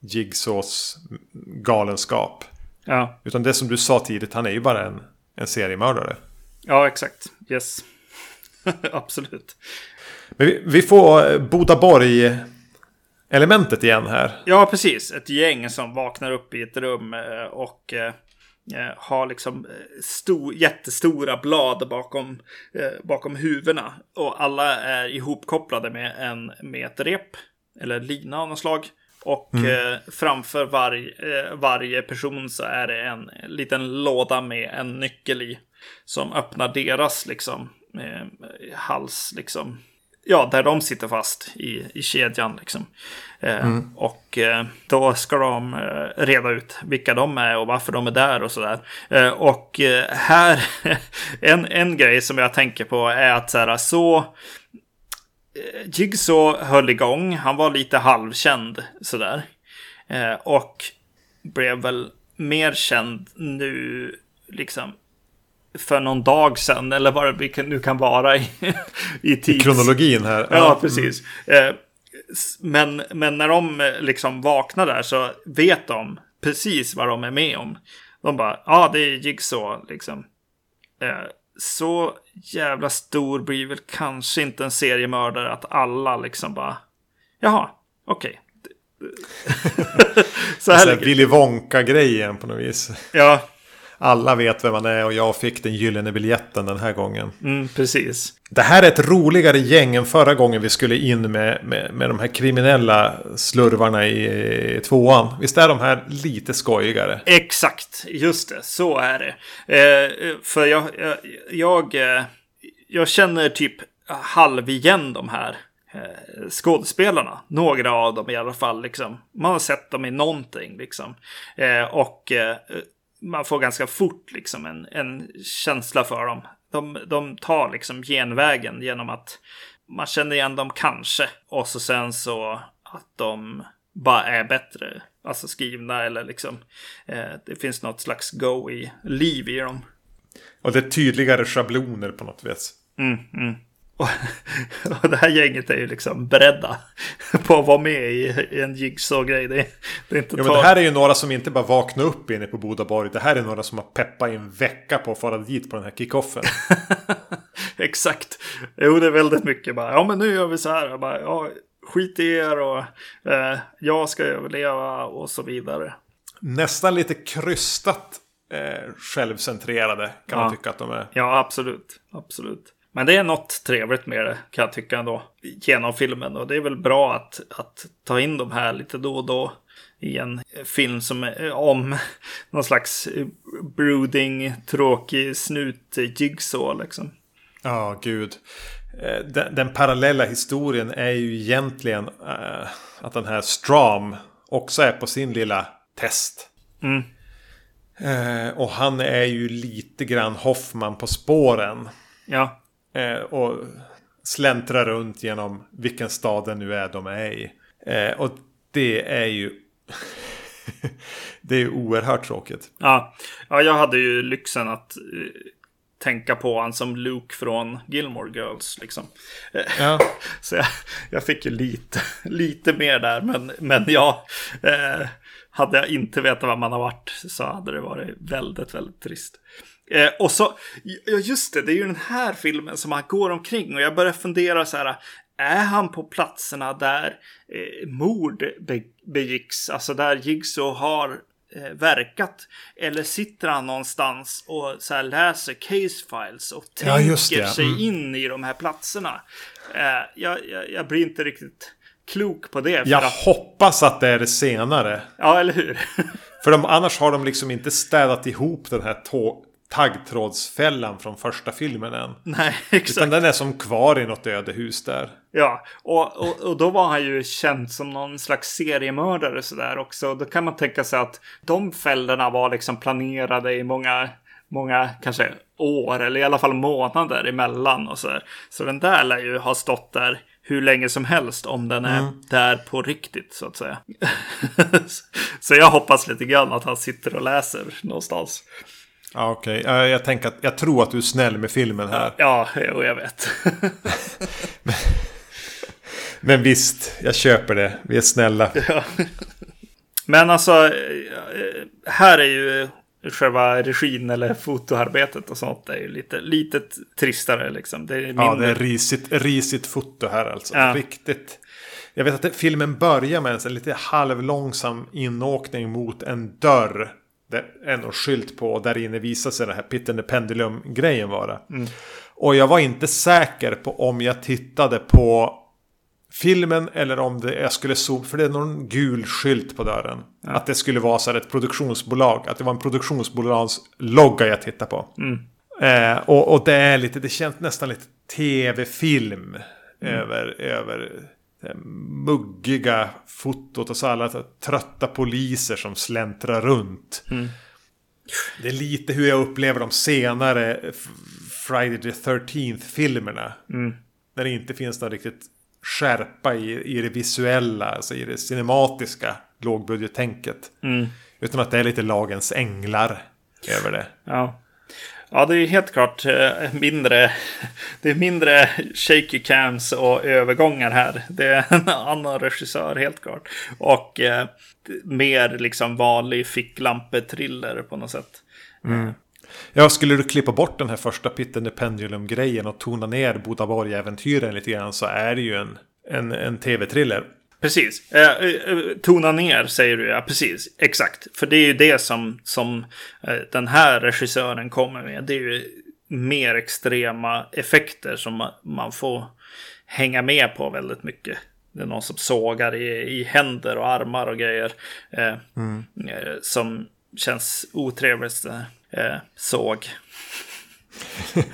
Jigsaws galenskap. Ja. Utan det som du sa tidigt, han är ju bara en, en seriemördare. ja, exakt. Yes. Absolut. Men vi, vi får eh, Bodaborg-elementet igen här. Ja, precis. Ett gäng som vaknar upp i ett rum eh, och eh, har liksom eh, sto- jättestora blad bakom, bakom huvudena. Och alla är ihopkopplade med, en, med ett rep. Eller lina av något slag. Och eh, framför varje, eh, varje person så är det en liten låda med en nyckel i. Som öppnar deras liksom eh, hals liksom. Ja, där de sitter fast i, i kedjan liksom. Eh, Och eh, då ska de eh, reda ut vilka de är och varför de är där och sådär. Och här, en, en grej som jag tänker på är att så här, så Jigsaw höll igång. Han var lite halvkänd sådär. Eh, och blev väl mer känd nu, liksom, för någon dag sedan. Eller vad det nu kan vara i, i tids... Kronologin här. Ja, precis. Eh, Men, men när de eh, liksom vaknar där så vet de precis vad de är med om. De bara, ja ah, det är Jigsaw liksom. Så jävla stor blir väl kanske inte en seriemördare att alla liksom bara, jaha, okej. så här Så här ligger Willy Wonka-grejen på något vis. Ja, Alla vet vem man är och jag fick den gyllene biljetten den här gången. mm, precis. Det här är ett roligare gäng än förra gången vi skulle in med, med, med de här kriminella slurvarna i, i tvåan. Visst är de här lite skojigare? Exakt, just det. Så är det. Eh, för jag, jag, jag, eh, jag känner typ halv igen de här eh, skådespelarna. Några av dem i alla fall. Liksom. Man har sett dem i någonting. Liksom. Eh, och eh, man får ganska fort liksom, en, en känsla för dem. De, de tar liksom genvägen genom att man känner igen dem kanske. Och så sen så att de bara är bättre. Alltså skrivna eller liksom. Eh, det finns något slags go i liv i dem. Och det är tydligare schabloner på något vis. Mm, mm. Och, och det här gänget är ju liksom beredda på att vara med i, i en jigsaw-grej. Det, det är inte Ja, men det här är ju några som inte bara vaknar upp inne på Bodaborg. Det här är några som har peppat i en vecka på att fara dit på den här kickoffen. Exakt. Jo, det är väldigt mycket bara. Ja, men nu gör vi så här. Bara, ja, skit i er och eh, jag ska överleva och så vidare. Nästan lite krystat eh, självcentrerade kan man Ja. tycka att de är. Ja, absolut. Absolut. Men det är något trevligt med det kan jag tycka ändå. Genom filmen. Och det är väl bra att, att ta in de här lite då och då. I en film som är om någon slags brooding, tråkig snut jigsaw liksom. Ja, gud. Eh, Den, den parallella historien är ju egentligen eh, att den här Stram också är på sin lilla test. Mm. Eh, och han är ju lite grann Hoffman på spåren. Ja, Eh, och släntrar runt genom vilken stad det nu är de är i. Eh, och det är ju... det är ju oerhört tråkigt. ja. ja jag hade ju lyxen att eh, tänka på han som Luke från Gilmore Girls liksom. Eh, Ja. Så jag, jag fick ju lite, lite mer där. Men, men ja, eh, hade jag inte vetat vad man har varit så hade det varit väldigt, väldigt trist. Eh, och så, ja just det, det är ju den här filmen som han går omkring och jag börjar fundera så här. Är han på platserna där eh, mord be, begicks, alltså där Jigsaw har eh, verkat? Eller sitter han någonstans och så här läser case files och Ja, tänker det. sig Mm. in i de här platserna? Eh, jag, jag, jag blir inte riktigt klok på det. För Jag att, hoppas att det är det senare. ja, eller hur? För de, annars har de liksom inte städat ihop den här tå- taggtrådsfällan från första filmen än. Nej, Utan exakt. den är som kvar i något ödehus där. Ja, och, och, och då var han ju känd som någon slags seriemördare sådär också. Då kan man tänka sig att de fällorna var liksom planerade i många, många kanske år eller i alla fall månader emellan och sådär. Så den där lär ju ha stått där hur länge som helst om den är där på riktigt så att säga. så jag hoppas lite grann att han sitter och läser någonstans. Ja, okej. Ja, Jag tänker att jag tror att du är snäll med filmen här. Ja, jo, jag vet. Men visst, jag köper det. Vi är snälla. Ja. Men alltså, eh, här är ju själva regin eller fotoarbetet och sånt är ju lite, lite tristare liksom. Det är mindre. Ja, det är risigt, risigt foto här alltså. Ja. Riktigt. Jag vet att det, filmen börjar med en lite halvlångsam inåkning mot en dörr. Det är någon skylt på och där inne visar sig den här Pit and Pendulum-grejen vara. Mm. Och jag var inte säker på om jag tittade på filmen eller om det, jag skulle zooma, för det är någon gul skylt på dörren. Att det skulle vara så här ett produktionsbolag, att det var en produktionsbolagslogga jag tittar på. Eh, och, och det är lite, det känns nästan lite tv-film över, över det muggiga fotot och så alla trötta poliser som släntrar runt. Det är lite hur jag upplever de senare Friday the 13th filmerna. När det inte finns någon riktigt skärpa i, i det visuella, alltså i det cinematiska lågbudgettänket. Utan att det är lite lagens änglar över det. Ja. Ja, det är helt klart eh, mindre, det är mindre shaky cams och övergångar här. Det är en annan regissör helt klart. Och eh, mer liksom vanlig ficklampetriller på något sätt. Mm. Ja, skulle du klippa bort den här första Pitten i Pendulum-grejen och tona ner Bodaborg-äventyren lite grann så är det ju en, en, en tv-thriller. Precis. Eh, eh, tona ner säger du, ja precis. Exakt. För det är ju det som, som eh, den här regissören kommer med. Det är ju mer extrema effekter som man, man får hänga med på väldigt mycket. Det är någon som sågar i, i händer och armar och grejer. Eh, eh, som känns otrevligt. Såg.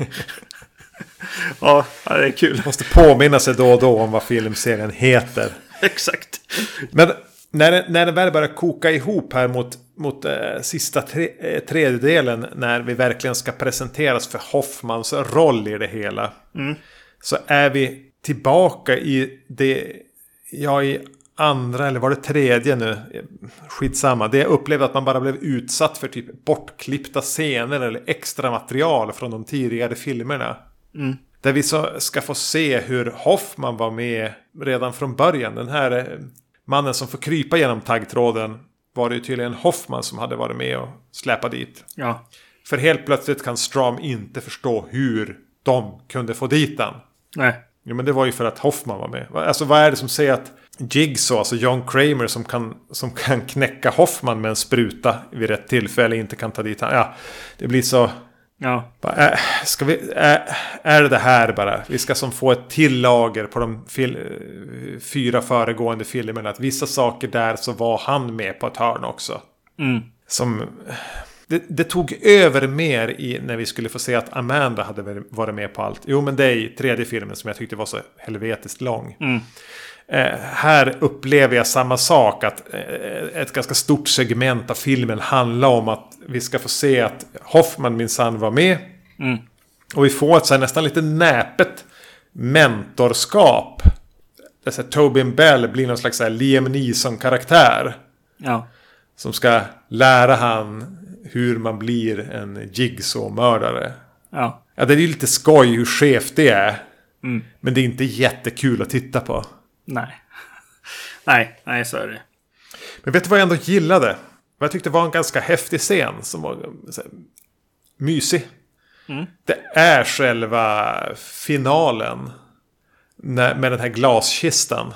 ja, det är kul. Måste påminna sig då och då om vad filmserien heter. Exakt. Men när det, när det väl börjar koka ihop här mot, mot eh, sista tre, eh, tredjedelen när vi verkligen ska presenteras för Hoffmans roll i det hela. Så är vi tillbaka i det, ja i andra eller var det tredje nu, skitsamma. Det jag upplevde att man bara blev utsatt för typ bortklippta scener eller extra material från de tidigare filmerna. Där vi så ska få se hur Hoffman var med redan från början. Den här eh, mannen som får krypa genom taggtråden var det ju tydligen Hoffman som hade varit med och släpat dit. Ja. För helt plötsligt kan Stram inte förstå hur de kunde få dit han. Nej. Jo men det var ju för att Hoffman var med. Alltså vad är det som säger att Jigsaw, alltså John Kramer som kan, som kan knäcka Hoffman med en spruta vid rätt tillfälle inte kan ta dit han. Ja, det blir så... Ja. Bara, äh, ska vi, äh, är det det här bara? Vi ska som få ett till lager på de fil, eh, fyra föregående filmerna. Att vissa saker där så var han med på ett hörn också. Mm. Som... Det, det tog över mer i när vi skulle få se att Amanda hade varit med på allt. Jo men det är i tredje filmen som jag tyckte var så helvetiskt lång. Eh, här upplever jag samma sak. Att eh, ett ganska stort segment av filmen handlar om att vi ska få se att Hoffman minsann var med. Och vi får ett så här, nästan lite näpet mentorskap. Här, Tobin Bell blir någon slags Liam Neeson-karaktär. Ja. Som ska lära han hur man blir en Jigsaw-mördare. Ja. Ja, det är ju lite skoj hur skevt det är. Men det är inte jättekul att titta på. Nej. Nej, nej så är det. Men vet du vad jag ändå gillade? Vad jag tyckte var en ganska häftig scen. Som var här, mysig. Det är själva finalen. Med den här glaskistan.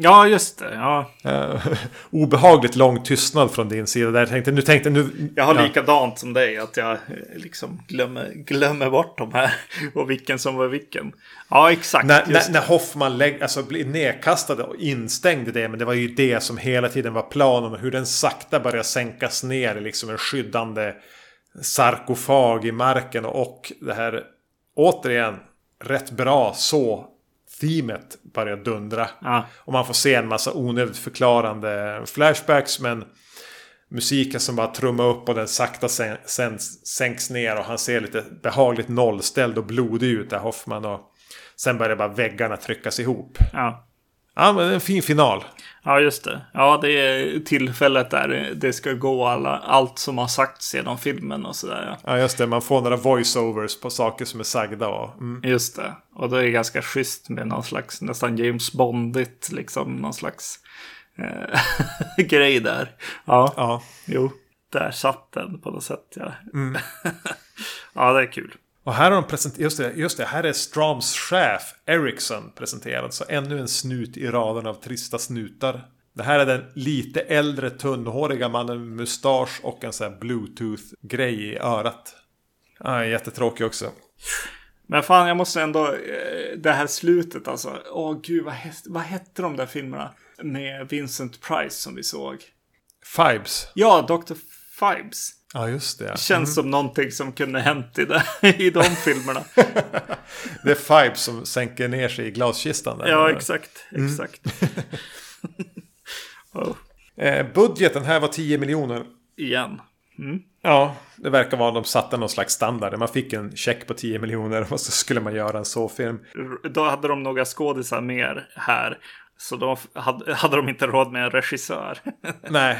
Ja, just det. Ja. Eh, obehagligt lång tystnad från din sida. Där jag tänkte, nu tänkte nu... Jag har ja. likadant som dig, att jag eh, liksom glömmer, glömmer bort de här och vilken som var vilken. Ja, exakt. När, när, när Hoffman lägg, alltså, blir nedkastad och instängd i det. Men det var ju det som hela tiden var planen. Hur den sakta börjar sänkas ner i liksom en skyddande sarkofag i marken. Och det här, återigen, rätt bra så teamet börjar dundra. Ja. Och man får se en massa onödigt förklarande flashbacks. Men musiken som bara trummar upp och den sakta sen, sen, sänks ner. Och han ser lite behagligt nollställd och blodig ut där Hoffman. Och sen börjar bara väggarna tryckas ihop. Ja. Ja, men en fin final. ja, just det. Ja, det är tillfället där det ska gå alla, allt som har sagts genom filmen och sådär. Ja. Ja, just det. Man får några voiceovers på saker som är sagda. Och, mm. Just det. Och det är ganska schysst med någon slags nästan James Bondigt, liksom någon slags eh, grej där. Ja, Ja. jo, där satt den på något sätt. Ja, ja det är kul. Och här har de presenterat, just det, just det, här är Stroms chef Ericsson presenterad. Så ännu en snut i raden av trista snutar. Det här är den lite äldre tunnhåriga mannen med mustasch och en sån här bluetooth-grej i örat. Ja, jättetråkig också. Men fan, jag måste ändå... eh, Det här slutet alltså. Åh gud, vad, vad hette de där filmerna? Med Vincent Price som vi såg. Fibes. Ja, Dr. Fibes. Ja, just det. Känns som någonting som kunde hänt i, det, i de filmerna. Det är Fibes som sänker ner sig i glaskistan. Där. ja, exakt. Exakt. oh, Eh, budgeten här var 10 miljoner. igen. Ja, det verkar vara de satte någon slags standard. Man fick en check på 10 miljoner och så skulle man göra en så film. R- Då hade de några skådisar mer här. Så då hade, hade de inte råd med en regissör. Nej,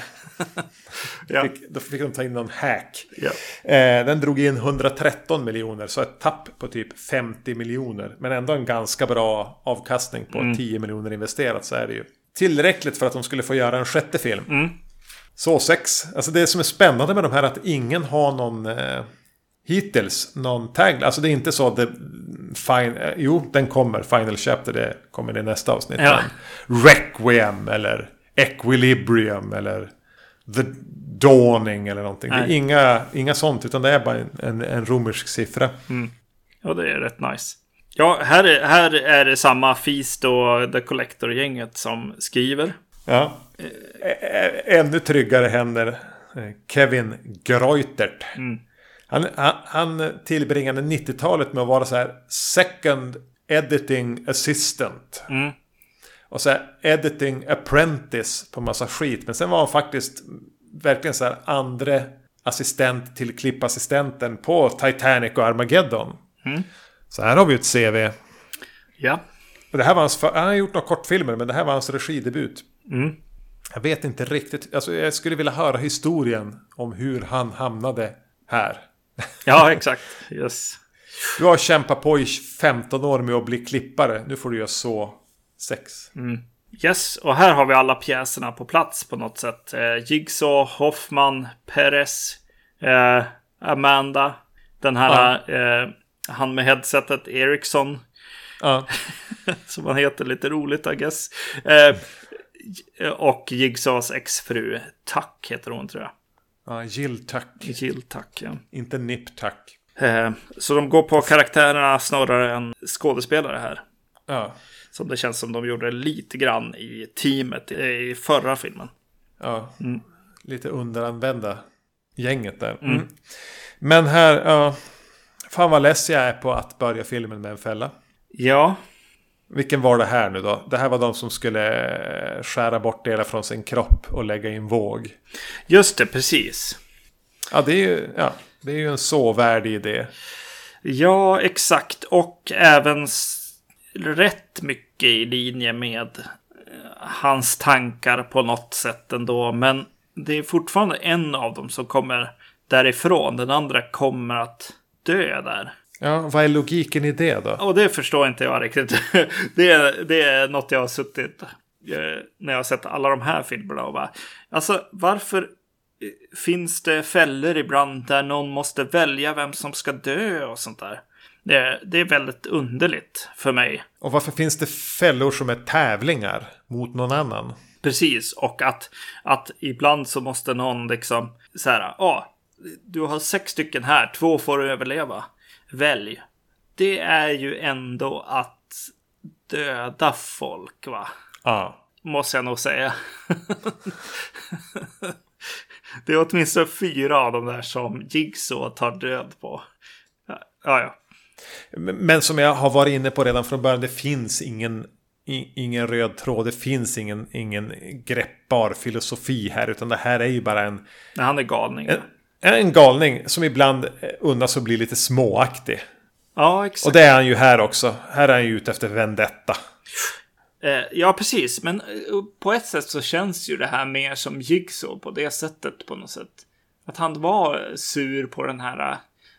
ja. fick, då fick de ta in någon hack. Ja. Eh, den drog in 113 miljoner, så ett tapp på typ 50 miljoner. Men ändå en ganska bra avkastning på 10 miljoner investerat så är det ju. Tillräckligt för att de skulle få göra en sjätte film. Så sex. Alltså det som är spännande med de här är att ingen har någon... Eh, hittills någon tag. Alltså det är inte så att det... Fine, eh, jo, den kommer. Final Chapter, det kommer i nästa avsnitt. Ja. Requiem eller Equilibrium eller The Dawning eller någonting. Det är Nej. inga, inga sånt, utan det är bara en, en, en romersk siffra. Ja, det är rätt nice. Ja, här är, här är det samma Feast och The Collector-gänget som skriver. Ja. Ännu tryggare händer eh, Kevin Greutert. Han, han, han tillbringade 90-talet med att vara så här second editing assistant. Och så här editing apprentice på massa skit. Men sen var han faktiskt verkligen så här andra assistent till klippassistenten på Titanic och Armageddon. Så här har vi ett CV. Ja. Och det här var hans, han har gjort några kortfilmer men det här var hans regidebut. Jag vet inte riktigt, alltså jag skulle vilja höra historien om hur han hamnade här. Ja, exakt. Yes. Du har kämpat på i 15 år med att bli klippare, nu får du göra så sex. Yes, och här har vi alla pjäserna på plats på något sätt. Eh, Jigsaw, Hoffman, Perez, eh, Amanda, den här, eh, han med headsetet, Ericsson, Ja, som han heter, lite roligt I guess. Eh, och Jigsaws exfru, Tuck heter hon tror jag. Ja Jill Tuck, ja. inte Nip Tuck. Eh, så de går på karaktärerna snarare än skådespelare här. Ja, Som det känns som de gjorde lite grann i teamet i förra filmen. ja. Lite underanvända gänget där. Mm. Men här, ja. Fan vad less jag är på att börja filmen med en fälla. Ja, Vilken var det här nu då? Det här var de som skulle eh, skära bort delar från sin kropp och lägga i en våg. just det, precis. Ja, det är ju, ja, det är ju en så värdig idé. Ja, exakt. Och även rätt mycket i linje med eh, hans tankar på något sätt ändå. Men det är fortfarande en av dem som kommer därifrån. Den andra kommer att dö där. Ja, vad är logiken i det då? Och det förstår inte jag riktigt. det, är, det är något jag har suttit eh, när jag har sett alla de här filmerna och bara. Alltså varför eh, finns det fällor ibland där någon måste välja vem som ska dö och sånt där? Det, är- det är väldigt underligt för mig. Och varför finns det fällor som är tävlingar mot någon annan? Precis, och att, att ibland så måste någon liksom så här, ja, du har sex stycken här, två får du överleva. Välj. Det är ju ändå att döda folk, va? Ja. Måste jag nog säga. det är åtminstone fyra av de där som Jigsaw tar död på. Ja, ja. Men som jag har varit inne på redan från början, det finns ingen, ingen röd tråd. Det finns ingen, ingen greppbar filosofi här, utan det här är ju bara en, Nej, han är galning. en, en galning som ibland eh, undas att bli lite småaktig. Ja, exakt. Och det är han ju här också. Här är han ju ute efter vendetta. Eh, ja, precis. Men eh, på ett sätt så känns ju det här mer som Jigsaw på det sättet på något sätt. Att han var sur på den här,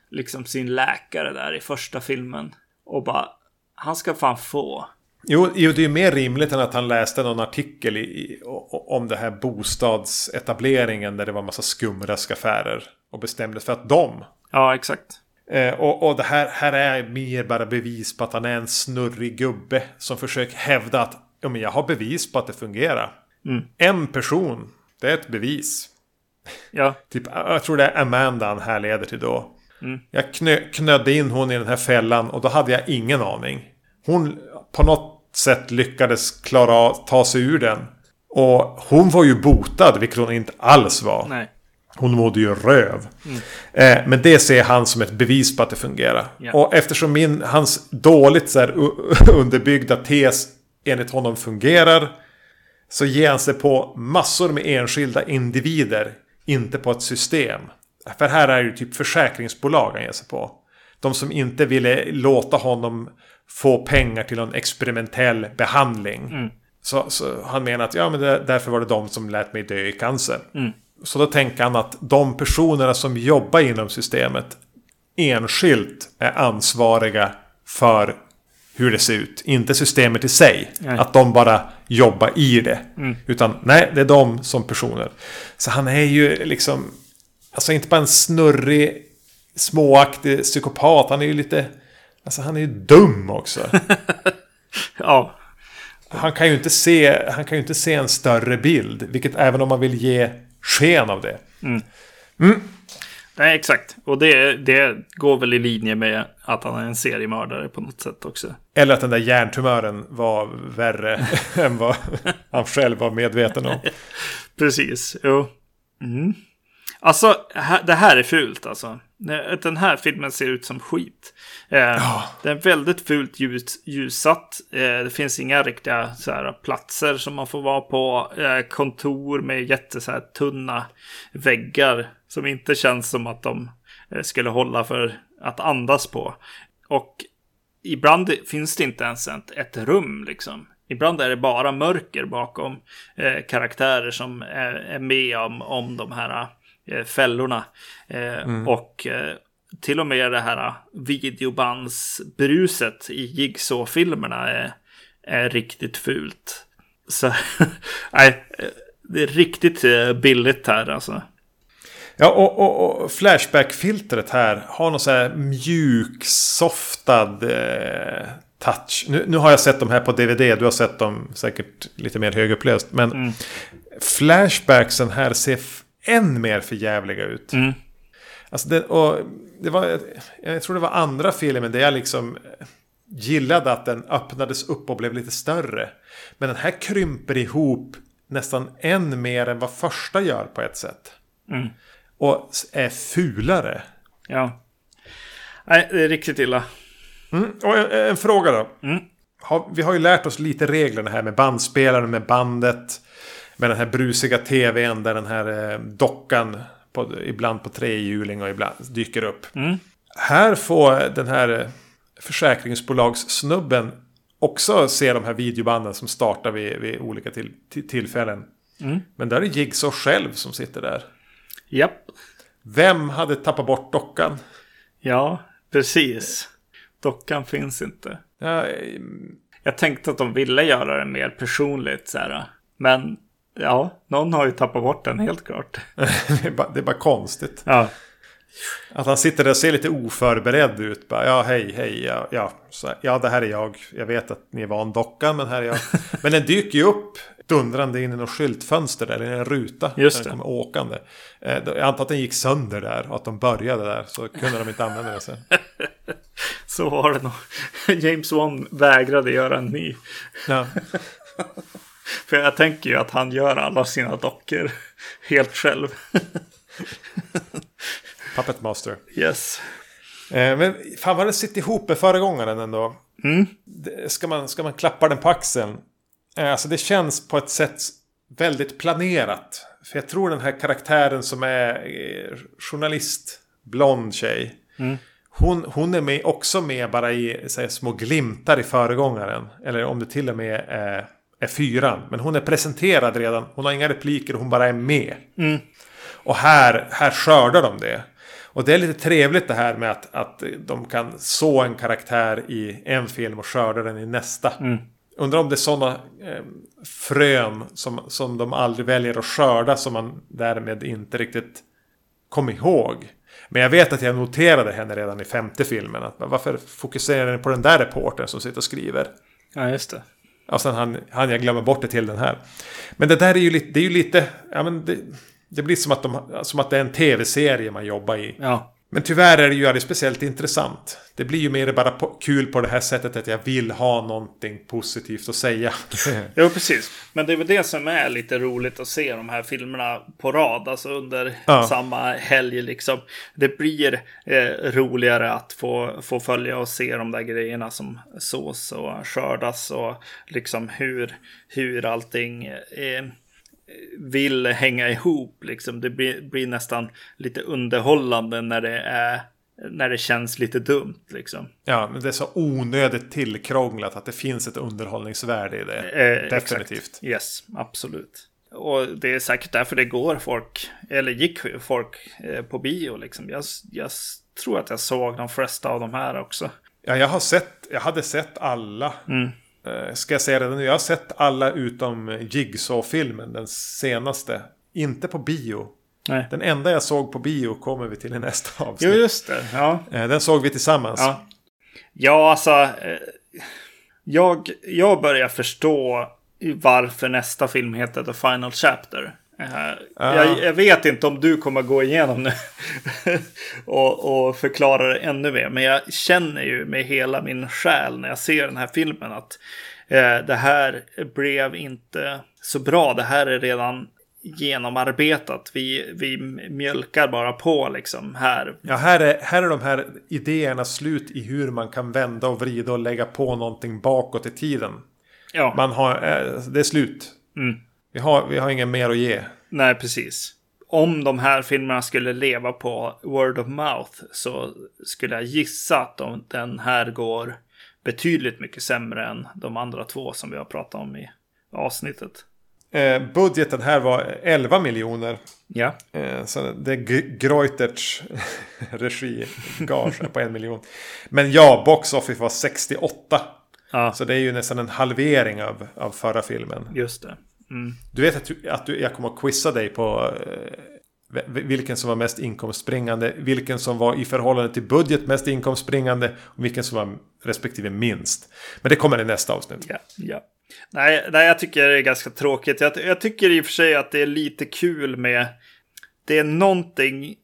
liksom sin läkare där i första filmen. Och bara, han ska fan få. Jo, jo, det är ju mer rimligt än att han läste någon artikel i, i, om det här bostadsetableringen där det var massa skumraskaffärer. Och bestämde sig för att de Ja, exakt. Eh, och, och det här, här är mer bara bevis på att han är en snurrig gubbe som försöker hävda att ja, men jag har bevis på att det fungerar. En person, det är ett bevis. Ja, Typ, jag tror det är Amanda han här leder till då. Jag knö, knödde in hon i den här fällan och då hade jag ingen aning. Hon på något sätt lyckades klara ta sig ur den. Och hon var ju botad, vilket hon inte alls var. Nej. Hon mådde ju röv. Eh, men det ser han som ett bevis på att det fungerar. Ja. Och eftersom min, hans dåligt så här, underbyggda tes enligt honom fungerar. Så ger han sig på massor med enskilda individer. Inte på ett system. För här är det ju typ försäkringsbolag han ger sig på. De som inte ville låta honom få pengar till någon experimentell behandling. Så, så han menar att ja, men det, därför var det de som lät mig dö i cancer. Så då tänker han att de personerna som jobbar inom systemet enskilt är ansvariga för hur det ser ut. Inte systemet i sig. Nej. Att de bara jobbar i det. Utan nej, det är de som personer. Så han är ju liksom... Alltså inte bara en snurrig, småaktig psykopat. Han är ju lite... Alltså han är ju dum också. Ja, Han kan ju inte se, han kan ju inte se en större bild. Vilket även om man vill ge sken av det. nej exakt. Och det, det går väl i linje med att han är en seriemördare på något sätt också. Eller att den där hjärntumören var värre än vad han själv var medveten om. Precis, jo. Mm. Alltså, det här är fult alltså. Den här filmen ser ut som skit. Eh, Den är väldigt fult ljus, ljussatt. Eh, det finns inga riktiga så här, platser som man får vara på. Eh, kontor med jätte så här, tunna väggar som inte känns som att de skulle hålla för att andas på. Och ibland finns det inte ens ett, ett rum liksom. Ibland är det bara mörker bakom eh, karaktärer som är, är med om, om de här eh, fällorna. Eh, Och eh, till och med det här videobandsbruset i Jigsaw-filmerna är, är riktigt fult. Så nej, det är riktigt eh, billigt här alltså. Ja, och, och, och Flashback-filtret här har någon så här mjuksoftad eh, touch. Nu, nu har jag sett de här på DVD. Du har sett dem säkert lite mer högupplöst. Men Flashbacksen här ser än mer förjävliga ut. Mm. Alltså det, och det var, jag tror det var andra filmen där jag liksom gillade att den öppnades upp och blev lite större. Men den här krymper ihop nästan än mer än vad första gör på ett sätt. Och är fulare. Ja. Nej, det är riktigt illa. Mm. Och en, en fråga då. Har, vi har ju lärt oss lite reglerna här med bandspelaren, med bandet. Med den här brusiga tvn där den här eh, dockan på, ibland på trehjuling och ibland dyker upp. Här får den här försäkringsbolagssnubben också se de här videobanden som startar vid, vid olika till, till, tillfällen. Men där är Jigsaw själv som sitter där. Japp. Vem hade tappat bort dockan? Ja, precis. Dockan finns inte. Ja, Jag tänkte att de ville göra det mer personligt så här. Men ja, någon har ju tappat bort den helt klart. det, är bara, det är bara konstigt. Ja, Att han sitter där och ser lite oförberedd ut. Bara, ja, hej, hej, ja, ja, här, ja, det här är jag. Jag vet att ni är van dockan, men här är jag. Men den dyker ju upp dundrande in i något skyltfönster eller i en ruta. Just när den det. kommer åkande. Eh, Jag antar att den gick sönder där och att de började där. Så kunde de inte använda det sen. så var det nog. James Wan vägrade göra en ny. Ja. För jag tänker ju att han gör alla sina dockor helt själv. Puppet Master. Yes. Eh, men fan vad den sitter ihop med föregångaren ändå. Mm. Det- Ska man, ska man klappa den på axeln? Eh, Alltså det känns på ett sätt väldigt planerat. För jag tror den här karaktären som är eh, journalist, blond tjej. Hon, hon är med, också med bara i här, små glimtar i föregångaren. Eller om det till och med är, är fyran. Men hon är presenterad redan. Hon har inga repliker hon bara är med. Och här, här skördar de det. Och det är lite trevligt det här med att, att de kan så en karaktär i en film och skörda den i nästa. Undrar om det är sådana eh, frön som, som de aldrig väljer att skörda som man därmed inte riktigt kom ihåg. Men jag vet att jag noterade henne redan i femte filmen. Att, varför fokuserar ni på den där reportern som sitter och skriver? Ja, just det. Och sen han, han jag glömmer bort det till den här. Men det där är ju lite, det är ju lite, ja men det, det blir som att, de, som att det är en tv-serie man jobbar i. Ja. Men tyvärr är det ju aldrig speciellt intressant. Det blir ju mer bara kul på det här sättet att jag vill ha någonting positivt att säga. Jo, precis. Men det är väl det som är lite roligt att se de här filmerna på rad, alltså under Ja. samma helg liksom. Det blir eh, roligare att få, få följa och se de där grejerna som sås och skördas och liksom hur, hur allting eh, vill hänga ihop. Liksom. Det blir, blir nästan lite underhållande när det är när det känns lite dumt liksom. ja, men det är så onödigt tillkrånglat att det finns ett underhållningsvärde i det. Eh, Definitivt. Exakt. Yes, absolut. Och det är säkert därför det går folk, eller gick folk eh, på bio liksom. Jag, jag tror att jag såg de flesta av de här också. Ja, jag har sett, jag hade sett alla. Eh, Ska jag säga det nu? Jag har sett alla utom Jigsaw-filmen, den senaste. Inte på bio. Nej. Den enda jag såg på bio kommer vi till i nästa Jo, avsnitt. just det. Ja, Eh, Den såg vi tillsammans. ja. ja alltså. Eh, jag, jag börjar förstå varför nästa film heter The Final Chapter. Jag, jag vet inte om du kommer gå igenom nu och, och förklara det ännu mer. Men jag känner ju med hela min själ när jag ser den här filmen att eh, det här blev inte så bra. Det här är redan genomarbetat. Vi, vi mjölkar bara på liksom här. Ja, här är, här är de här idéerna slut i hur man kan vända och vrida och lägga på någonting bakåt i tiden. Ja, Man har, eh, det är slut. Mm. Vi, har, vi har inget mer att ge. nej precis. Om de här filmerna skulle leva på word of mouth så skulle jag gissa att de, den här går betydligt mycket sämre än de andra två som vi har pratat om i avsnittet. Eh, budgeten här var 11 miljoner. Ja, Eh, så det är Greuterts regi. Gage är på en miljon. Men ja, Box Office var 68. ja Så det är ju nästan en halvering av, av förra filmen. just det. Mm. Du vet att, du, att du, jag kommer att quizza dig på eh, vilken som var mest inkomstspringande. Vilken som var i förhållande till budget mest inkomstspringande. Och vilken som var respektive minst. Men det kommer i nästa avsnitt. Ja, ja. Nej, nej, jag tycker det är ganska tråkigt. Jag, jag tycker i och för sig att det är lite kul med... Det är någonting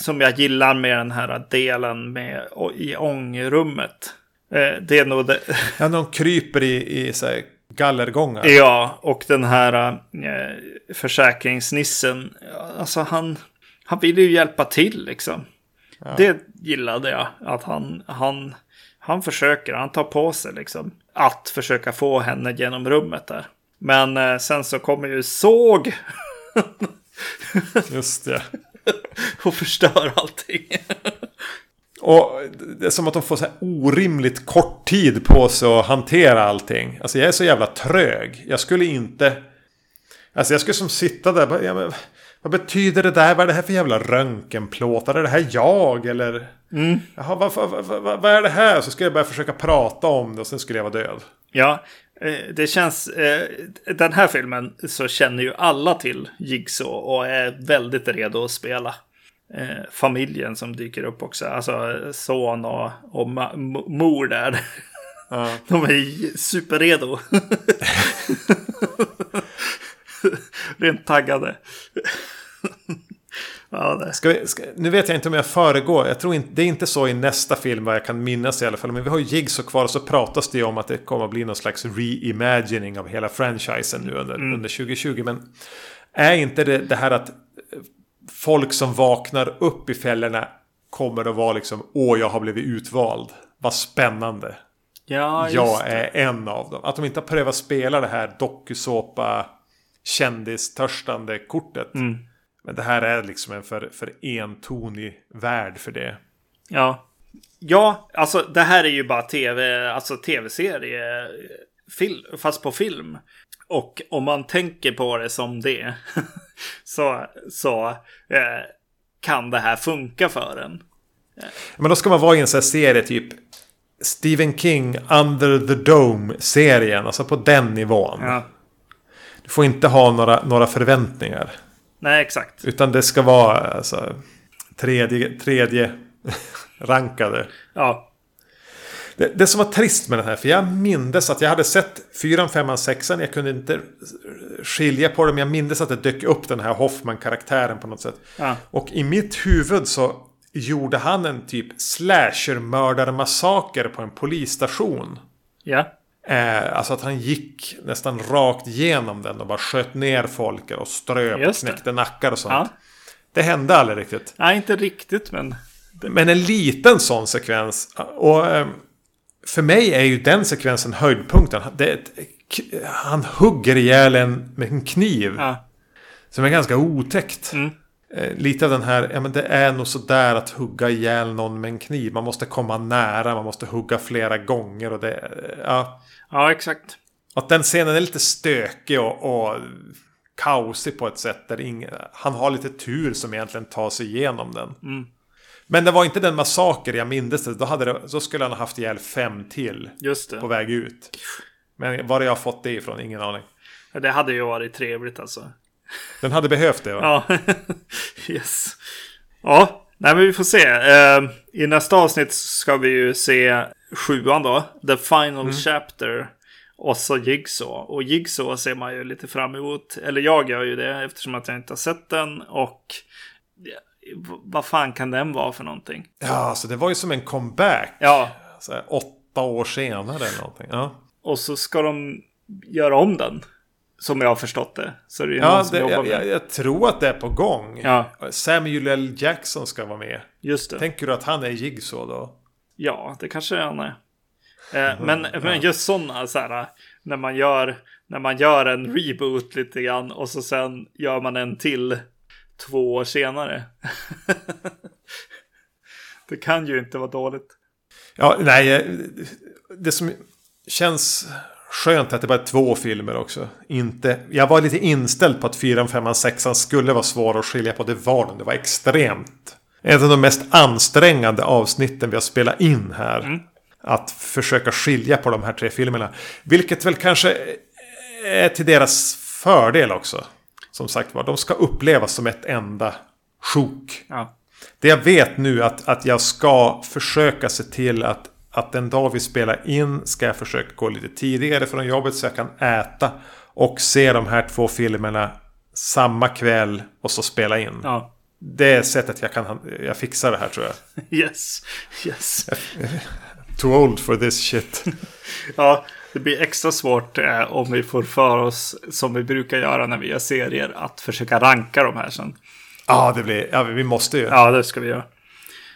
som jag gillar med den här delen med, i ångrummet. Eh, det är nog det. Ja, de kryper i, i så här, gallergångar. Ja, och den här eh, försäkringsnissen. Alltså han, han vill ju hjälpa till liksom. Det gillade jag. Att han, han, han försöker, han tar på sig liksom. Att försöka få henne genom rummet där. Men eh, sen så kommer ju såg Just det. och förstör allting. Och det är som att de får så här orimligt kort tid på sig att hantera allting. Alltså jag är så jävla trög. Jag skulle inte... Alltså jag skulle som sitta där. bara, Ja, men, vad betyder det där? Vad är det här för jävla röntgenplåtar? Är det här jag? Eller? Mm. Jaha, vad, vad, vad, vad, är det här? Så skulle jag börja försöka prata om det och sen skulle jag vara död. Ja, eh, det känns... Eh, den här filmen så känner ju alla till Jigsaw och är väldigt redo att spela. Eh, familjen som dyker upp också, alltså son och, och mor där. Ja. De är superredo. Rent taggade. ja, det. Ska vi, ska, nu vet jag inte om jag föregår. Jag tror inte, det är inte så i nästa film vad jag kan minnas i alla fall. Men vi har ju Jigsaw kvar och så pratas det ju om att det kommer att bli någon slags reimagining av hela franchisen nu under, under 2020. Men är inte det, det här att folk som vaknar upp i fällorna kommer att vara liksom Åh, jag har blivit utvald. Vad spännande. Ja, Jag är en av dem. Att de inte har prövat spela det här dokusåpa kändistörstande kortet. Mm. Men det här är liksom en för, för entonig värld för det. Ja. Ja, alltså det här är ju bara tv, alltså tv-serie, fil, fast på film. Och om man tänker på det som det, så, så eh, kan det här funka för en. Men då ska man vara i en sån här serie typ Stephen King Under the Dome-serien. Alltså på den nivån. Ja. Du får inte ha några, några förväntningar. Nej, exakt. Utan det ska vara alltså, tredje, tredje rankade. Ja, Det, det som var trist med den här, för jag mindes att jag hade sett fyran, femman, sexan. Jag kunde inte skilja på dem. Jag mindes att det dök upp den här Hoffman-karaktären på något sätt. Ja. Och i mitt huvud så gjorde han en typ slasher-mördarmassaker på en polisstation. Ja. Eh, alltså att han gick nästan rakt igenom den och bara sköt ner folk och ströp och knäckte nackar och sånt. Ja. Det hände aldrig riktigt. Nej, inte riktigt, men... Men en liten sån sekvens. Och eh, för mig är ju den sekvensen höjdpunkten. Det han hugger ihjäl en med en kniv. Ja. Som är ganska otäckt. Mm. Eh, Lite av den här, ja men det är nog sådär att hugga ihjäl någon med en kniv. Man måste komma nära, man måste hugga flera gånger och det, ja. ja, exakt. Att den scenen är lite stökig och, och kaosig på ett sätt där ingen, han har lite tur som egentligen tar sig igenom den. Mm. Men det var inte den massaker jag mindes. Då, hade det, så skulle han ha haft ihjäl fem till Just det. på väg ut. Men var jag har fått det ifrån, ingen aning. Det hade ju varit trevligt alltså. Den hade behövt det va? Ja, yes. Ja, nej men vi får se. Eh, I nästa avsnitt ska vi ju se sjuan då. The Final Chapter. Och så Jigsaw. Och Jigsaw ser man ju lite fram emot. Eller jag gör ju det eftersom att jag inte har sett den. Och vad fan kan den vara för någonting? Ja, alltså det var ju som en comeback. Ja, Så här, åtta år senare eller någonting. Ja, och så ska de göra om den. Som jag har förstått det. Så det är ja någon som det, jobbar jag, med jag, jag tror att det är på gång. Ja. Samuel L. Jackson ska vara med. Just det. Tänker du att han är Jigsaw då? Ja, det kanske han är. Eh, men, men just sådana så här, när man gör när man gör en reboot lite grann och så sen gör man en till två år senare. det kan ju inte vara dåligt. Ja, nej. eh, Det som känns skönt är att det bara är två filmer också. Inte, jag var lite inställd på att 4, 5, 6 skulle vara svåra att skilja på. Det var de. Det var extremt. Ett av de mest ansträngande avsnitten vi har spelat in här. Att försöka skilja på de här tre filmerna. Vilket väl kanske är till deras fördel också. Som sagt var, de ska upplevas som ett enda sjok. Ja, Det jag vet nu att, att jag ska försöka se till att, att den dag vi spelar in ska jag försöka gå lite tidigare från jobbet så jag kan äta och se de här två filmerna samma kväll och så spela in. ja. Det är sättet jag kan jag fixar det här tror jag. Yes, yes. Too old for this shit. Ja, det blir extra svårt eh, om vi får för oss, som vi brukar göra när vi gör serier, att försöka ranka de här sen. Ja, det blir, ja, vi måste ju. Ja, det ska vi göra.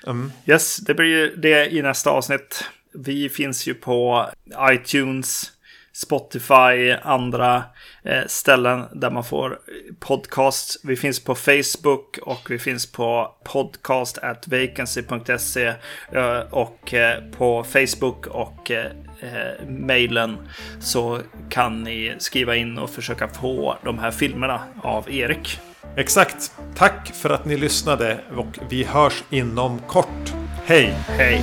Mm. Yes, det blir ju det i nästa avsnitt. Vi finns ju på iTunes, Spotify, andra eh, ställen där man får podcasts. Vi finns på Facebook och vi finns på podcast at vacancy.se eh, och eh, på Facebook och eh, mailen så kan ni skriva in och försöka få de här filmerna av Erik. Exakt. Tack för att ni lyssnade och vi hörs inom kort. Hej! Hej!